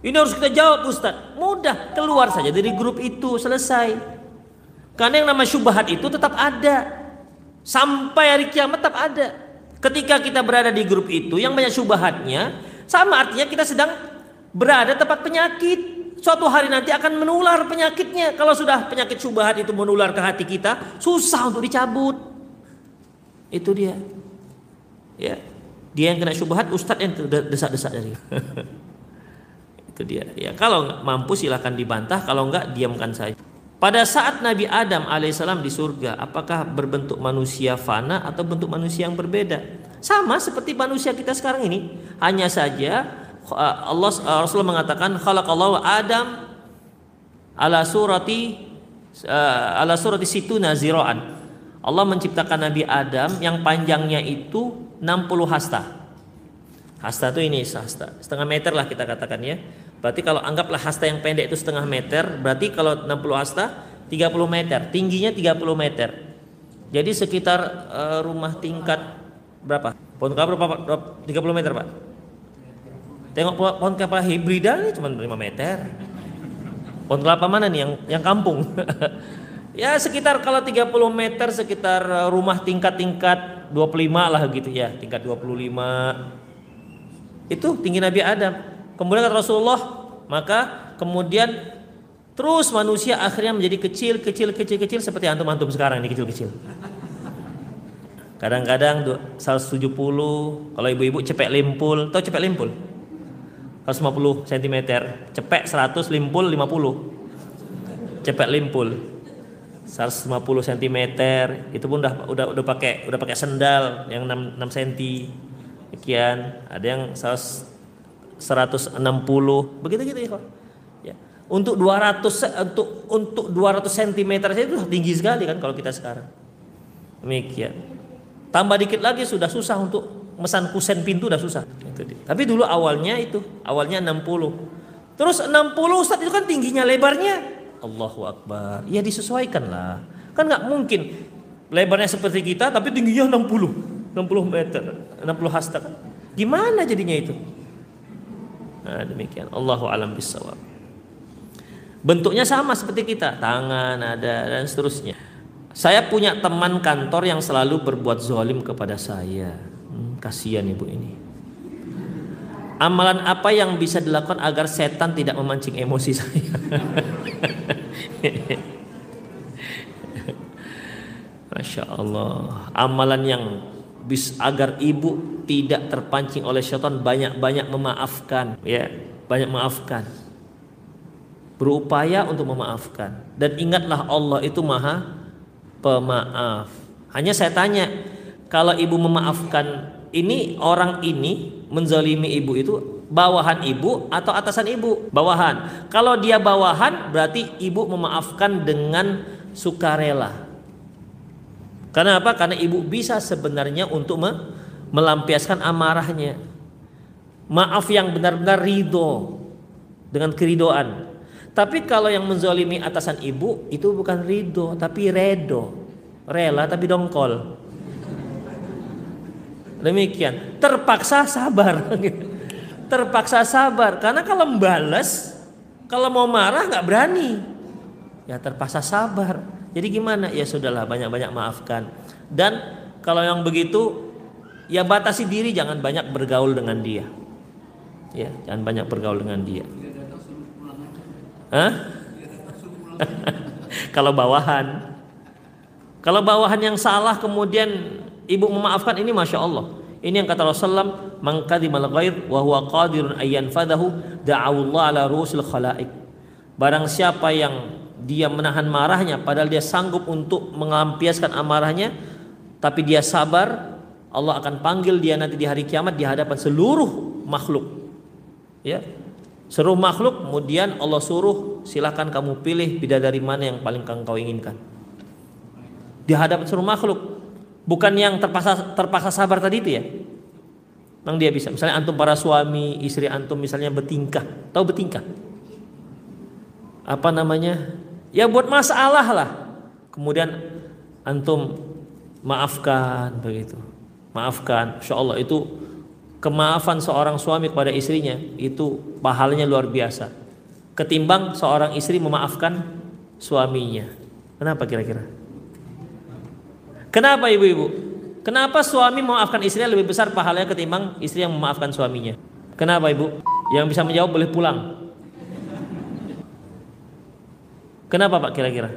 S1: Ini harus kita jawab Ustaz. Mudah, keluar saja dari grup itu, selesai. Karena yang nama syubhat itu tetap ada. Sampai hari kiamat tetap ada. Ketika kita berada di grup itu yang banyak syubhatnya, sama artinya kita sedang berada tempat penyakit. Suatu hari nanti akan menular penyakitnya. Kalau sudah penyakit syubhat itu menular ke hati kita, susah untuk dicabut. Itu dia. Ya. Dia yang kena syubhat, ustadz yang desak-desak dari. <laughs> itu dia. Ya, kalau mampu silahkan dibantah, kalau enggak diamkan saja. Pada saat Nabi Adam alaihissalam di surga, apakah berbentuk manusia fana atau bentuk manusia yang berbeda? Sama seperti manusia kita sekarang ini. Hanya saja Allah Rasulullah mengatakan khalaqallahu Adam ala surati ala surati situ naziraan. Allah menciptakan Nabi Adam yang panjangnya itu 60 hasta. Hasta itu ini hasta, setengah meter lah kita katakan ya. Berarti kalau anggaplah hasta yang pendek itu setengah meter, berarti kalau 60 hasta 30 meter, tingginya 30 meter. Jadi sekitar uh, rumah tingkat berapa? Pohon kelapa berapa? 30 meter, Pak. Tengok pohon kelapa hibrida ini cuma 5 meter. Pohon kelapa mana nih yang yang kampung? <laughs> ya sekitar kalau 30 meter sekitar eh, rumah tingkat-tingkat 25 lah gitu ya, tingkat 25. Itu tinggi Nabi Adam. Kemudian kata Rasulullah, maka kemudian terus manusia akhirnya menjadi kecil, kecil, kecil, kecil seperti antum-antum sekarang ini kecil-kecil. Kadang-kadang 170, kalau ibu-ibu cepek limpul, tahu cepek limpul? 150 cm, cepek 100, limpul 50. Cepek limpul. 150 cm itu pun udah udah udah pakai udah pakai sendal yang 6 6 cm sekian ada yang 160 begitu gitu ya ya. Untuk 200 untuk untuk 200 cm saja itu tinggi sekali kan kalau kita sekarang. Demikian. Tambah dikit lagi sudah susah untuk mesan kusen pintu udah susah. Itu tapi dulu awalnya itu awalnya 60 terus 60 Ustaz itu kan tingginya lebarnya. Allahu Akbar. Ya disesuaikan lah. Kan nggak mungkin lebarnya seperti kita tapi tingginya 60, 60 meter, 60 hasta kan. Gimana jadinya itu? Nah, demikian. Allahu alam bisawab. Bentuknya sama seperti kita, tangan ada dan seterusnya. Saya punya teman kantor yang selalu berbuat zolim kepada saya. Hmm, kasihan ibu ini. Amalan apa yang bisa dilakukan agar setan tidak memancing emosi saya? <laughs> Masya Allah. Amalan yang bis agar ibu tidak terpancing oleh syaitan banyak-banyak memaafkan, ya, banyak maafkan. Berupaya untuk memaafkan. Dan ingatlah Allah itu maha pemaaf. Hanya saya tanya, kalau ibu memaafkan ini orang ini menzalimi ibu itu bawahan ibu atau atasan ibu? Bawahan. Kalau dia bawahan berarti ibu memaafkan dengan sukarela. Karena apa? Karena ibu bisa sebenarnya untuk me melampiaskan amarahnya. Maaf yang benar-benar ridho dengan keridoan. Tapi kalau yang menzolimi atasan ibu itu bukan ridho tapi redo, rela tapi dongkol. Demikian, terpaksa sabar. <laughs> terpaksa sabar karena kalau membalas, kalau mau marah nggak berani, ya terpaksa sabar. Jadi gimana? Ya sudahlah banyak-banyak maafkan. Dan kalau yang begitu ya batasi diri jangan banyak bergaul dengan dia. Ya, jangan banyak bergaul dengan dia. Hah? <laughs> kalau bawahan. Kalau bawahan yang salah kemudian ibu memaafkan ini masya Allah. Ini yang kata Rasulullah, "Man kadimal ghaid wa qadirun ayyan fadahu da'awullah ala rusul khalaik." Barang siapa yang dia menahan marahnya padahal dia sanggup untuk mengampiaskan amarahnya tapi dia sabar Allah akan panggil dia nanti di hari kiamat di hadapan seluruh makhluk ya seluruh makhluk kemudian Allah suruh silakan kamu pilih bidadari mana yang paling kau inginkan di hadapan seluruh makhluk bukan yang terpaksa terpaksa sabar tadi itu ya Memang dia bisa. Misalnya antum para suami, istri antum misalnya bertingkah. Tahu bertingkah? Apa namanya? Ya buat masalah lah. Kemudian antum maafkan begitu. Maafkan. Insya Allah itu kemaafan seorang suami kepada istrinya itu pahalanya luar biasa. Ketimbang seorang istri memaafkan suaminya. Kenapa kira-kira? Kenapa ibu-ibu? Kenapa suami memaafkan istrinya lebih besar pahalanya ketimbang istri yang memaafkan suaminya? Kenapa ibu? Yang bisa menjawab boleh pulang Kenapa Pak kira-kira?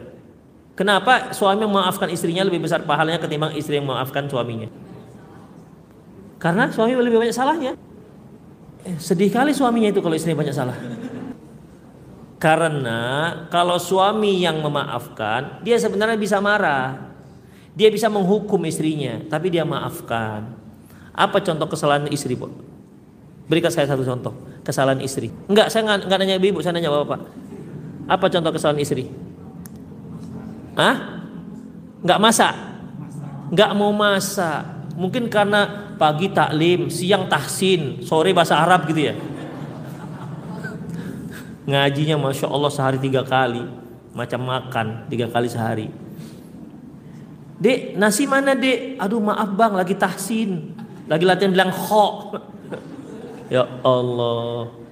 S1: Kenapa suami memaafkan istrinya lebih besar pahalanya ketimbang istri yang memaafkan suaminya? Karena suami lebih banyak salahnya. Eh, sedih kali suaminya itu kalau istrinya banyak salah. Karena kalau suami yang memaafkan, dia sebenarnya bisa marah. Dia bisa menghukum istrinya, tapi dia maafkan. Apa contoh kesalahan istri, Bu? Berikan saya satu contoh kesalahan istri. Enggak, saya enggak, enggak nanya ibu, saya nanya bapak. Apa contoh kesalahan istri? Hah? Nggak masak? Nggak mau masak. Mungkin karena pagi taklim, siang tahsin, sore bahasa Arab gitu ya. Ngajinya Masya Allah sehari tiga kali. Macam makan tiga kali sehari. Dek, nasi mana dek? Aduh maaf bang, lagi tahsin. Lagi latihan bilang kho. <laughs> ya Allah.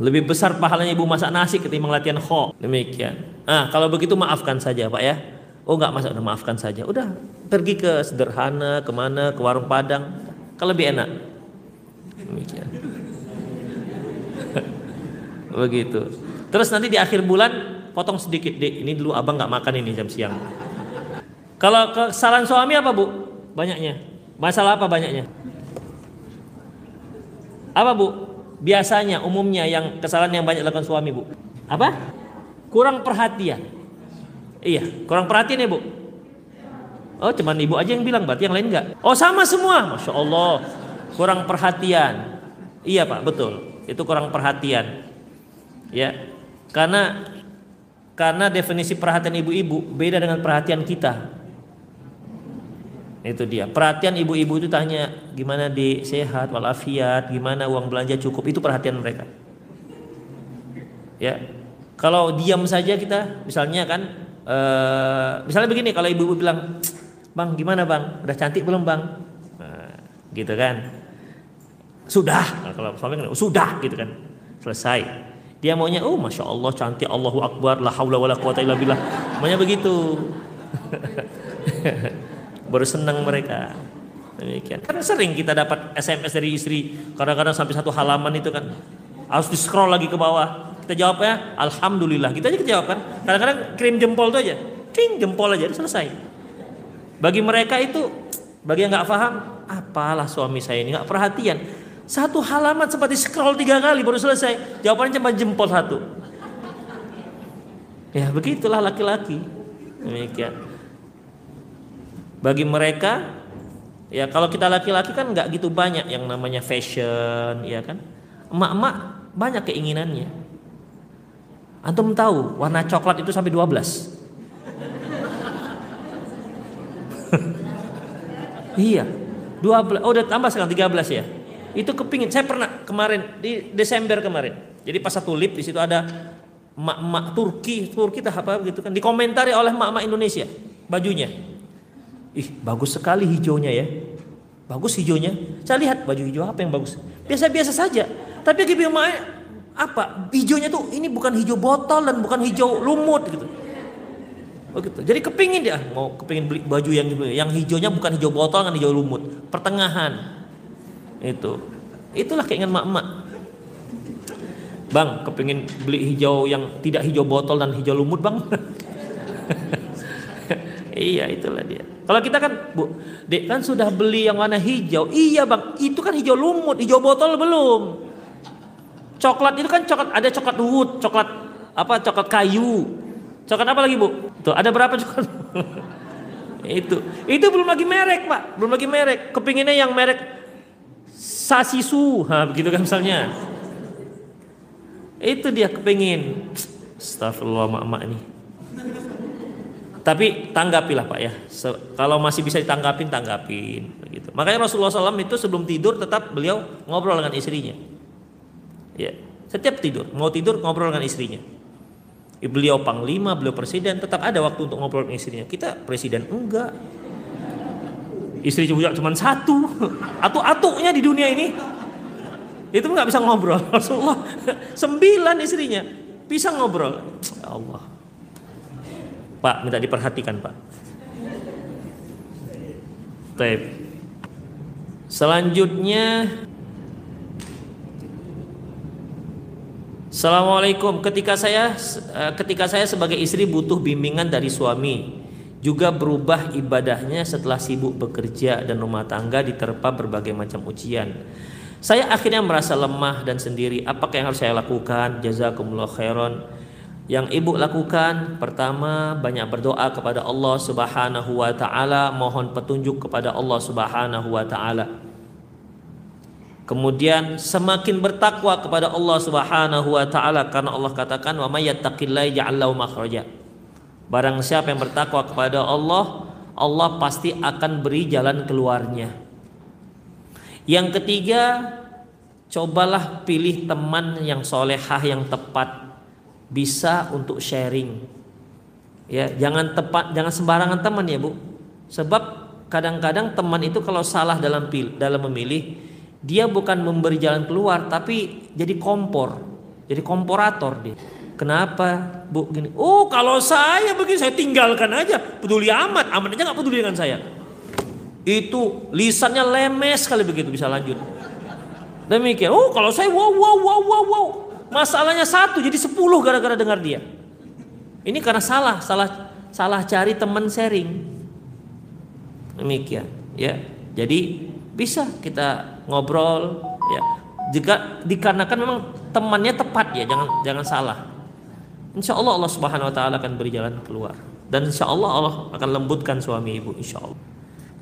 S1: Lebih besar pahalanya ibu masak nasi ketimbang latihan kho. Demikian. Nah, kalau begitu maafkan saja Pak ya. Oh nggak masak, udah maafkan saja. Udah pergi ke sederhana, ke mana, ke warung Padang. Kalau lebih enak. Demikian. <laughs> begitu. Terus nanti di akhir bulan potong sedikit deh. Ini dulu abang nggak makan ini jam siang. Kalau kesalahan suami apa bu? Banyaknya. Masalah apa banyaknya? Apa bu? Biasanya umumnya yang kesalahan yang banyak dilakukan suami bu. Apa? Kurang perhatian. Iya kurang perhatian ya bu? Oh cuman ibu aja yang bilang berarti yang lain enggak oh sama semua. Masya allah. Kurang perhatian. Iya pak betul. Itu kurang perhatian. Ya. Karena karena definisi perhatian ibu-ibu beda dengan perhatian kita itu dia. Perhatian ibu-ibu itu tanya gimana di sehat walafiat, gimana uang belanja cukup, itu perhatian mereka. Ya. Kalau diam saja kita, misalnya kan uh, misalnya begini kalau ibu-ibu bilang, "Bang, gimana, Bang? Udah cantik belum, Bang?" Nah, gitu kan. Sudah. Nah, kalau suami kan sudah gitu kan. Selesai. Dia maunya, "Oh, Masya Allah cantik, Allahu Akbar, la haula wala quwata illa billah." Maunya begitu. <laughs> baru senang mereka. Demikian. Karena sering kita dapat SMS dari istri. Kadang-kadang sampai satu halaman itu kan harus di scroll lagi ke bawah. Kita jawabnya alhamdulillah. Kita aja kita jawab kan. Kadang-kadang kirim jempol tuh aja. Ting jempol aja selesai. Bagi mereka itu bagi yang nggak paham apalah suami saya ini nggak perhatian. Satu halaman seperti scroll tiga kali baru selesai. Jawabannya cuma jempol satu. Ya begitulah laki-laki. Demikian. Bagi mereka ya kalau kita laki-laki kan nggak gitu banyak yang namanya fashion ya kan. Emak-emak banyak keinginannya. Antum tahu warna coklat itu sampai 12. <laughs> iya. 12 oh udah tambah sekarang 13 ya. Itu kepingin. Saya pernah kemarin di Desember kemarin. Jadi pas satu lip di situ ada emak-emak Turki, Turki tak apa gitu kan dikomentari oleh emak-emak Indonesia bajunya. Ih, bagus sekali hijaunya ya. Bagus hijaunya. Saya lihat baju hijau apa yang bagus. Biasa-biasa saja. Tapi emak apa? Hijaunya tuh ini bukan hijau botol dan bukan hijau lumut gitu. Begitu. Jadi kepingin dia mau kepingin beli baju yang gitu. Yang hijaunya bukan hijau botol kan hijau lumut, pertengahan. Itu. Itulah keinginan emak-emak. Bang, kepingin beli hijau yang tidak hijau botol dan hijau lumut, Bang? <laughs> iya, itulah dia. Kalau kita kan, Bu, Dek kan sudah beli yang warna hijau. Iya, Bang, itu kan hijau lumut, hijau botol belum. Coklat itu kan coklat, ada coklat wood, coklat apa? Coklat kayu. Coklat apa lagi, Bu? Tuh, ada berapa coklat? <laughs> itu. Itu belum lagi merek, Pak. Belum lagi merek. Kepinginnya yang merek Sasisu, ha, begitu kan misalnya. Itu dia kepingin. Astagfirullah mak-mak ini. Tapi tanggapilah Pak ya. kalau masih bisa ditanggapin, tanggapin. Begitu. Makanya Rasulullah SAW itu sebelum tidur tetap beliau ngobrol dengan istrinya. Ya, setiap tidur, mau tidur ngobrol dengan istrinya. Beliau panglima, beliau presiden, tetap ada waktu untuk ngobrol dengan istrinya. Kita presiden enggak. Istri cuma satu, atu-atunya di dunia ini itu nggak bisa ngobrol. <laughs> Rasulullah sembilan istrinya bisa ngobrol. Ya Allah. Pak, minta diperhatikan Pak. Taib. Selanjutnya Assalamualaikum. Ketika saya eh, ketika saya sebagai istri butuh bimbingan dari suami, juga berubah ibadahnya setelah sibuk bekerja dan rumah tangga diterpa berbagai macam ujian. Saya akhirnya merasa lemah dan sendiri. Apakah yang harus saya lakukan? Jazakumullah khairan. Yang ibu lakukan pertama banyak berdoa kepada Allah Subhanahu wa taala, mohon petunjuk kepada Allah Subhanahu wa taala. Kemudian semakin bertakwa kepada Allah Subhanahu wa taala karena Allah katakan wa may yattaqillaha ja'allahu makhraja. Barang siapa yang bertakwa kepada Allah, Allah pasti akan beri jalan keluarnya. Yang ketiga, cobalah pilih teman yang solehah yang tepat, bisa untuk sharing. Ya, jangan tepat, jangan sembarangan teman ya bu. Sebab kadang-kadang teman itu kalau salah dalam pil, dalam memilih, dia bukan memberi jalan keluar, tapi jadi kompor, jadi komporator dia. Kenapa bu gini? Oh kalau saya begini saya tinggalkan aja, peduli amat, amat aja nggak peduli dengan saya itu lisannya lemes sekali begitu bisa lanjut. Demikian. Oh kalau saya wow wow wow wow wow. Masalahnya satu jadi sepuluh gara-gara dengar dia. Ini karena salah, salah salah cari teman sharing. Demikian, ya. Jadi bisa kita ngobrol, ya. Jika dikarenakan memang temannya tepat ya, jangan jangan salah. Insya Allah Allah Subhanahu Wa Taala akan beri jalan keluar. Dan insya Allah Allah akan lembutkan suami ibu, insya Allah.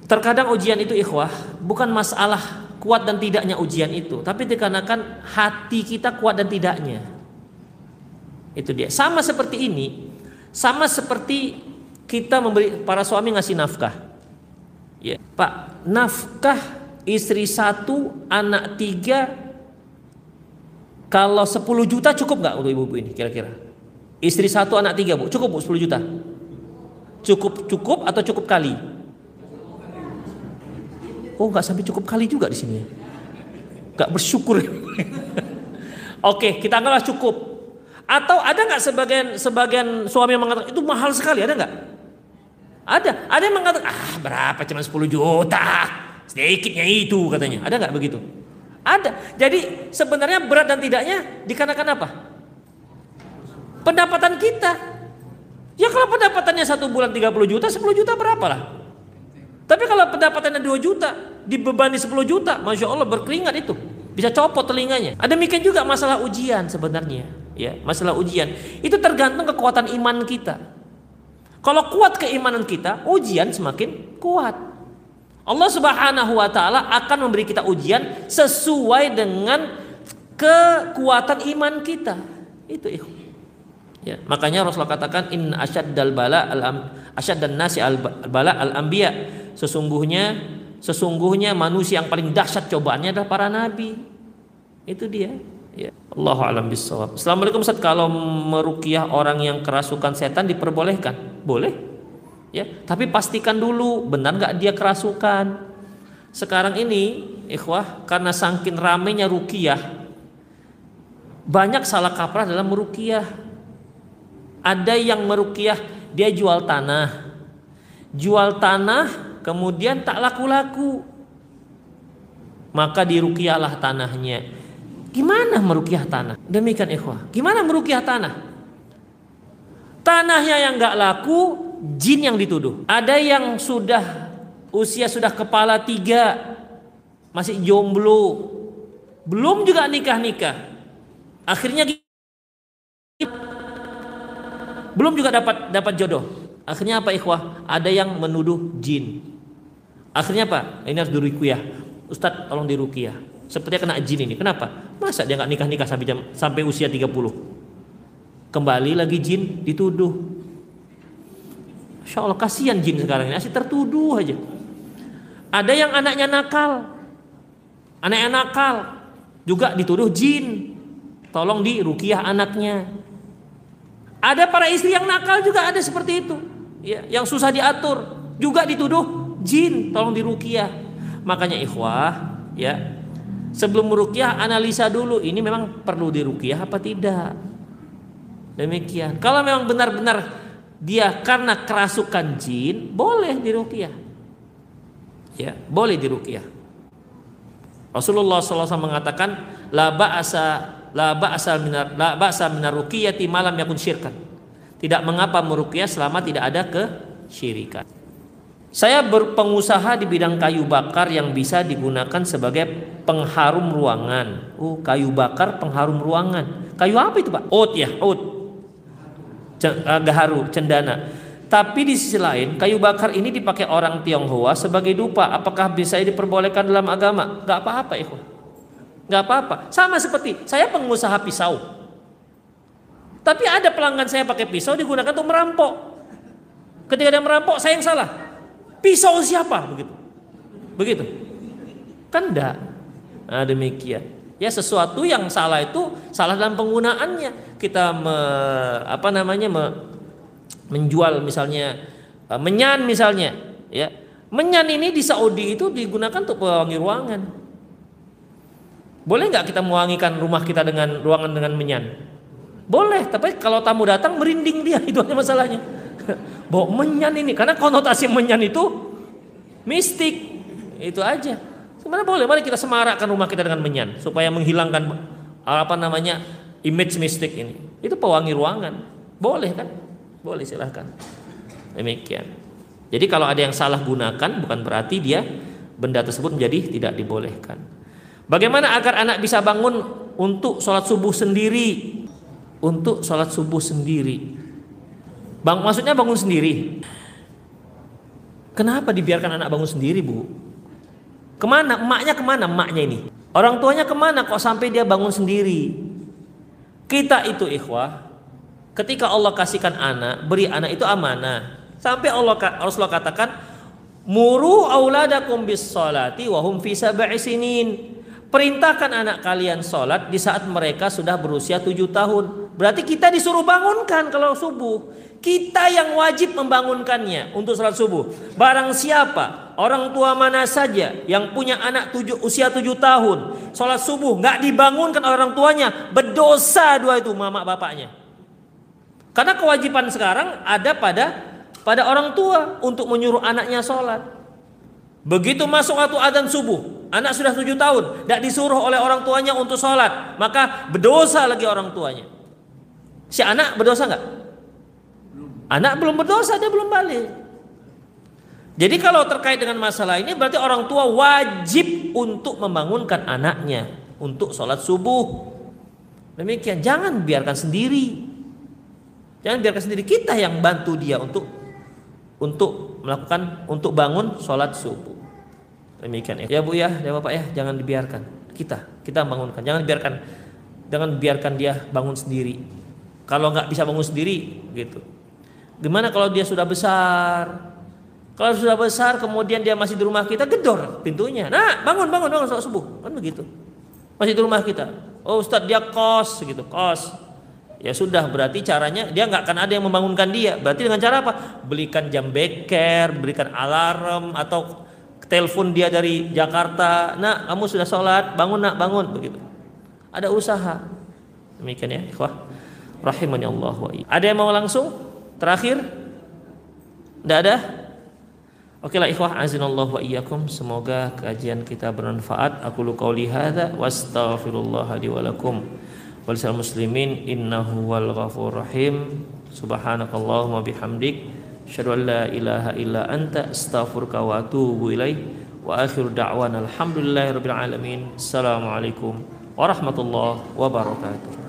S1: Terkadang ujian itu ikhwah bukan masalah kuat dan tidaknya ujian itu, tapi dikarenakan hati kita kuat dan tidaknya. Itu dia. Sama seperti ini, sama seperti kita memberi para suami ngasih nafkah. Ya, Pak, nafkah istri satu, anak tiga, kalau 10 juta cukup nggak untuk ibu-ibu ini kira-kira? Istri satu, anak tiga bu, cukup bu 10 juta? Cukup cukup atau cukup kali? Oh nggak sampai cukup kali juga di sini. Gak bersyukur. <laughs> Oke, kita anggaplah cukup. Atau ada nggak sebagian sebagian suami yang mengatakan itu mahal sekali? Ada nggak? Ada. Ada yang mengatakan ah berapa cuma 10 juta. Sedikitnya itu katanya. Ada nggak begitu? Ada. Jadi sebenarnya berat dan tidaknya dikarenakan apa? Pendapatan kita. Ya kalau pendapatannya satu bulan 30 juta, 10 juta berapa lah? Tapi kalau pendapatannya 2 juta, dibebani 10 juta, Masya Allah berkeringat itu. Bisa copot telinganya. Ada mikir juga masalah ujian sebenarnya. ya masalah ujian itu tergantung kekuatan iman kita kalau kuat keimanan kita ujian semakin kuat Allah Subhanahu wa taala akan memberi kita ujian sesuai dengan kekuatan iman kita itu Ya, makanya Rasulullah katakan in asyaddal bala al dan nasi al bala al anbiya. Sesungguhnya sesungguhnya manusia yang paling dahsyat cobaannya adalah para nabi. Itu dia. Ya. Allahu alam bisawab. Assalamualaikum Ustaz, kalau merukiah orang yang kerasukan setan diperbolehkan? Boleh. Ya, tapi pastikan dulu benar nggak dia kerasukan. Sekarang ini, ikhwah, karena sangkin ramenya rukiah, banyak salah kaprah dalam merukiah. Ada yang merukiah dia jual tanah. Jual tanah kemudian tak laku-laku. Maka dirukiahlah tanahnya Gimana merukiah tanah? Demikian ikhwah. Gimana merukiah tanah? Tanahnya yang nggak laku, jin yang dituduh. Ada yang sudah usia sudah kepala tiga, masih jomblo, belum juga nikah-nikah. Akhirnya belum juga dapat dapat jodoh. Akhirnya apa ikhwah? Ada yang menuduh jin. Akhirnya apa? Ini harus dirukiah. Ustadz tolong dirukiah. Sepertinya kena jin ini. Kenapa? Masa dia nggak nikah-nikah sampai jam, sampai usia 30? Kembali lagi jin dituduh. Masya Allah kasihan jin sekarang ini masih tertuduh aja. Ada yang anaknya nakal. Anaknya nakal juga dituduh jin. Tolong di rukiah anaknya. Ada para istri yang nakal juga ada seperti itu. Ya, yang susah diatur juga dituduh jin, tolong dirukiah. Makanya ikhwah, ya, Sebelum merukyah analisa dulu ini memang perlu dirukyah apa tidak. Demikian. Kalau memang benar-benar dia karena kerasukan jin, boleh dirukyah. Ya, boleh dirukyah. Rasulullah SAW mengatakan la ba'asa la ba'asa minar la ba'asa minar ruqyati malam yakun syirkan. Tidak mengapa merukyah selama tidak ada kesyirikan. Saya berpengusaha di bidang kayu bakar yang bisa digunakan sebagai pengharum ruangan. Oh, kayu bakar pengharum ruangan. Kayu apa itu, Pak? Oat ya, oat. Eh, gaharu, cendana. Tapi di sisi lain, kayu bakar ini dipakai orang Tionghoa sebagai dupa. Apakah bisa diperbolehkan dalam agama? Gak apa-apa, ikhwan. Gak apa-apa. Sama seperti saya pengusaha pisau. Tapi ada pelanggan saya pakai pisau digunakan untuk merampok. Ketika dia merampok, saya yang salah. Pisau siapa begitu? Begitu. Kan enggak. Nah, demikian. Ya sesuatu yang salah itu salah dalam penggunaannya. Kita me, apa namanya me, menjual misalnya e, menyan misalnya, ya. Menyan ini di Saudi itu digunakan untuk pewangi ruangan. Boleh nggak kita mewangikan rumah kita dengan ruangan dengan menyan? Boleh, tapi kalau tamu datang merinding dia <laughs> itu aja masalahnya. Bawa menyan ini karena konotasi menyan itu mistik. Itu aja. Sebenarnya boleh, mari kita semarakkan rumah kita dengan menyan supaya menghilangkan apa namanya image mistik ini. Itu pewangi ruangan. Boleh kan? Boleh silahkan. Demikian. Jadi kalau ada yang salah gunakan bukan berarti dia benda tersebut menjadi tidak dibolehkan. Bagaimana agar anak bisa bangun untuk sholat subuh sendiri? Untuk sholat subuh sendiri. Bang, maksudnya bangun sendiri. Kenapa dibiarkan anak bangun sendiri, Bu? Ke mana? Emaknya ke mana? Emaknya ini. Orang tuanya ke mana kok sampai dia bangun sendiri? Kita itu ikhwah, ketika Allah kasihkan anak, beri anak itu amanah. Sampai Allah Rasulullah katakan, "Muru auladakum bis salati wa hum fi sab'i sinin." Perintahkan anak kalian sholat di saat mereka sudah berusia tujuh tahun. Berarti kita disuruh bangunkan kalau subuh. Kita yang wajib membangunkannya untuk sholat subuh. Barang siapa, orang tua mana saja yang punya anak tujuh, usia tujuh tahun, sholat subuh nggak dibangunkan orang tuanya, berdosa dua itu mama bapaknya. Karena kewajiban sekarang ada pada pada orang tua untuk menyuruh anaknya sholat. Begitu masuk waktu adzan subuh, anak sudah tujuh tahun, tidak disuruh oleh orang tuanya untuk sholat, maka berdosa lagi orang tuanya. Si anak berdosa nggak? Anak belum berdosa, dia belum balik. Jadi kalau terkait dengan masalah ini berarti orang tua wajib untuk membangunkan anaknya untuk sholat subuh. Demikian, jangan biarkan sendiri. Jangan biarkan sendiri kita yang bantu dia untuk untuk melakukan untuk bangun sholat subuh. Demikian ya. Ya Bu ya, ya Bapak ya, jangan dibiarkan. Kita, kita bangunkan. Jangan biarkan jangan biarkan dia bangun sendiri. Kalau nggak bisa bangun sendiri, gitu. Gimana kalau dia sudah besar? Kalau sudah besar kemudian dia masih di rumah kita, gedor pintunya. Nah, bangun, bangun, bangun sholat subuh. Kan begitu. Masih di rumah kita. Oh Ustadz dia kos gitu, kos. Ya sudah berarti caranya dia nggak akan ada yang membangunkan dia. Berarti dengan cara apa? Belikan jam beker, berikan alarm atau telepon dia dari Jakarta. Nak, kamu sudah sholat, bangun nak, bangun begitu. Ada usaha. Demikian ya, ikhwah. Rahimani Allah wa Ada yang mau langsung? Terakhir? Tidak ada? Oke lah ikhwah azinallahu wa iyyakum. Semoga kajian kita bermanfaat. Aku lu qauli hadza wa astaghfirullah li wa lakum. Walisal muslimin innahu wal ghafur rahim. Subhanakallahumma bihamdik asyhadu la ilaha illa anta astaghfiruka wa atubu. Wa akhiru da'wana alhamdulillahi rabbil alamin. Assalamualaikum warahmatullahi wabarakatuh.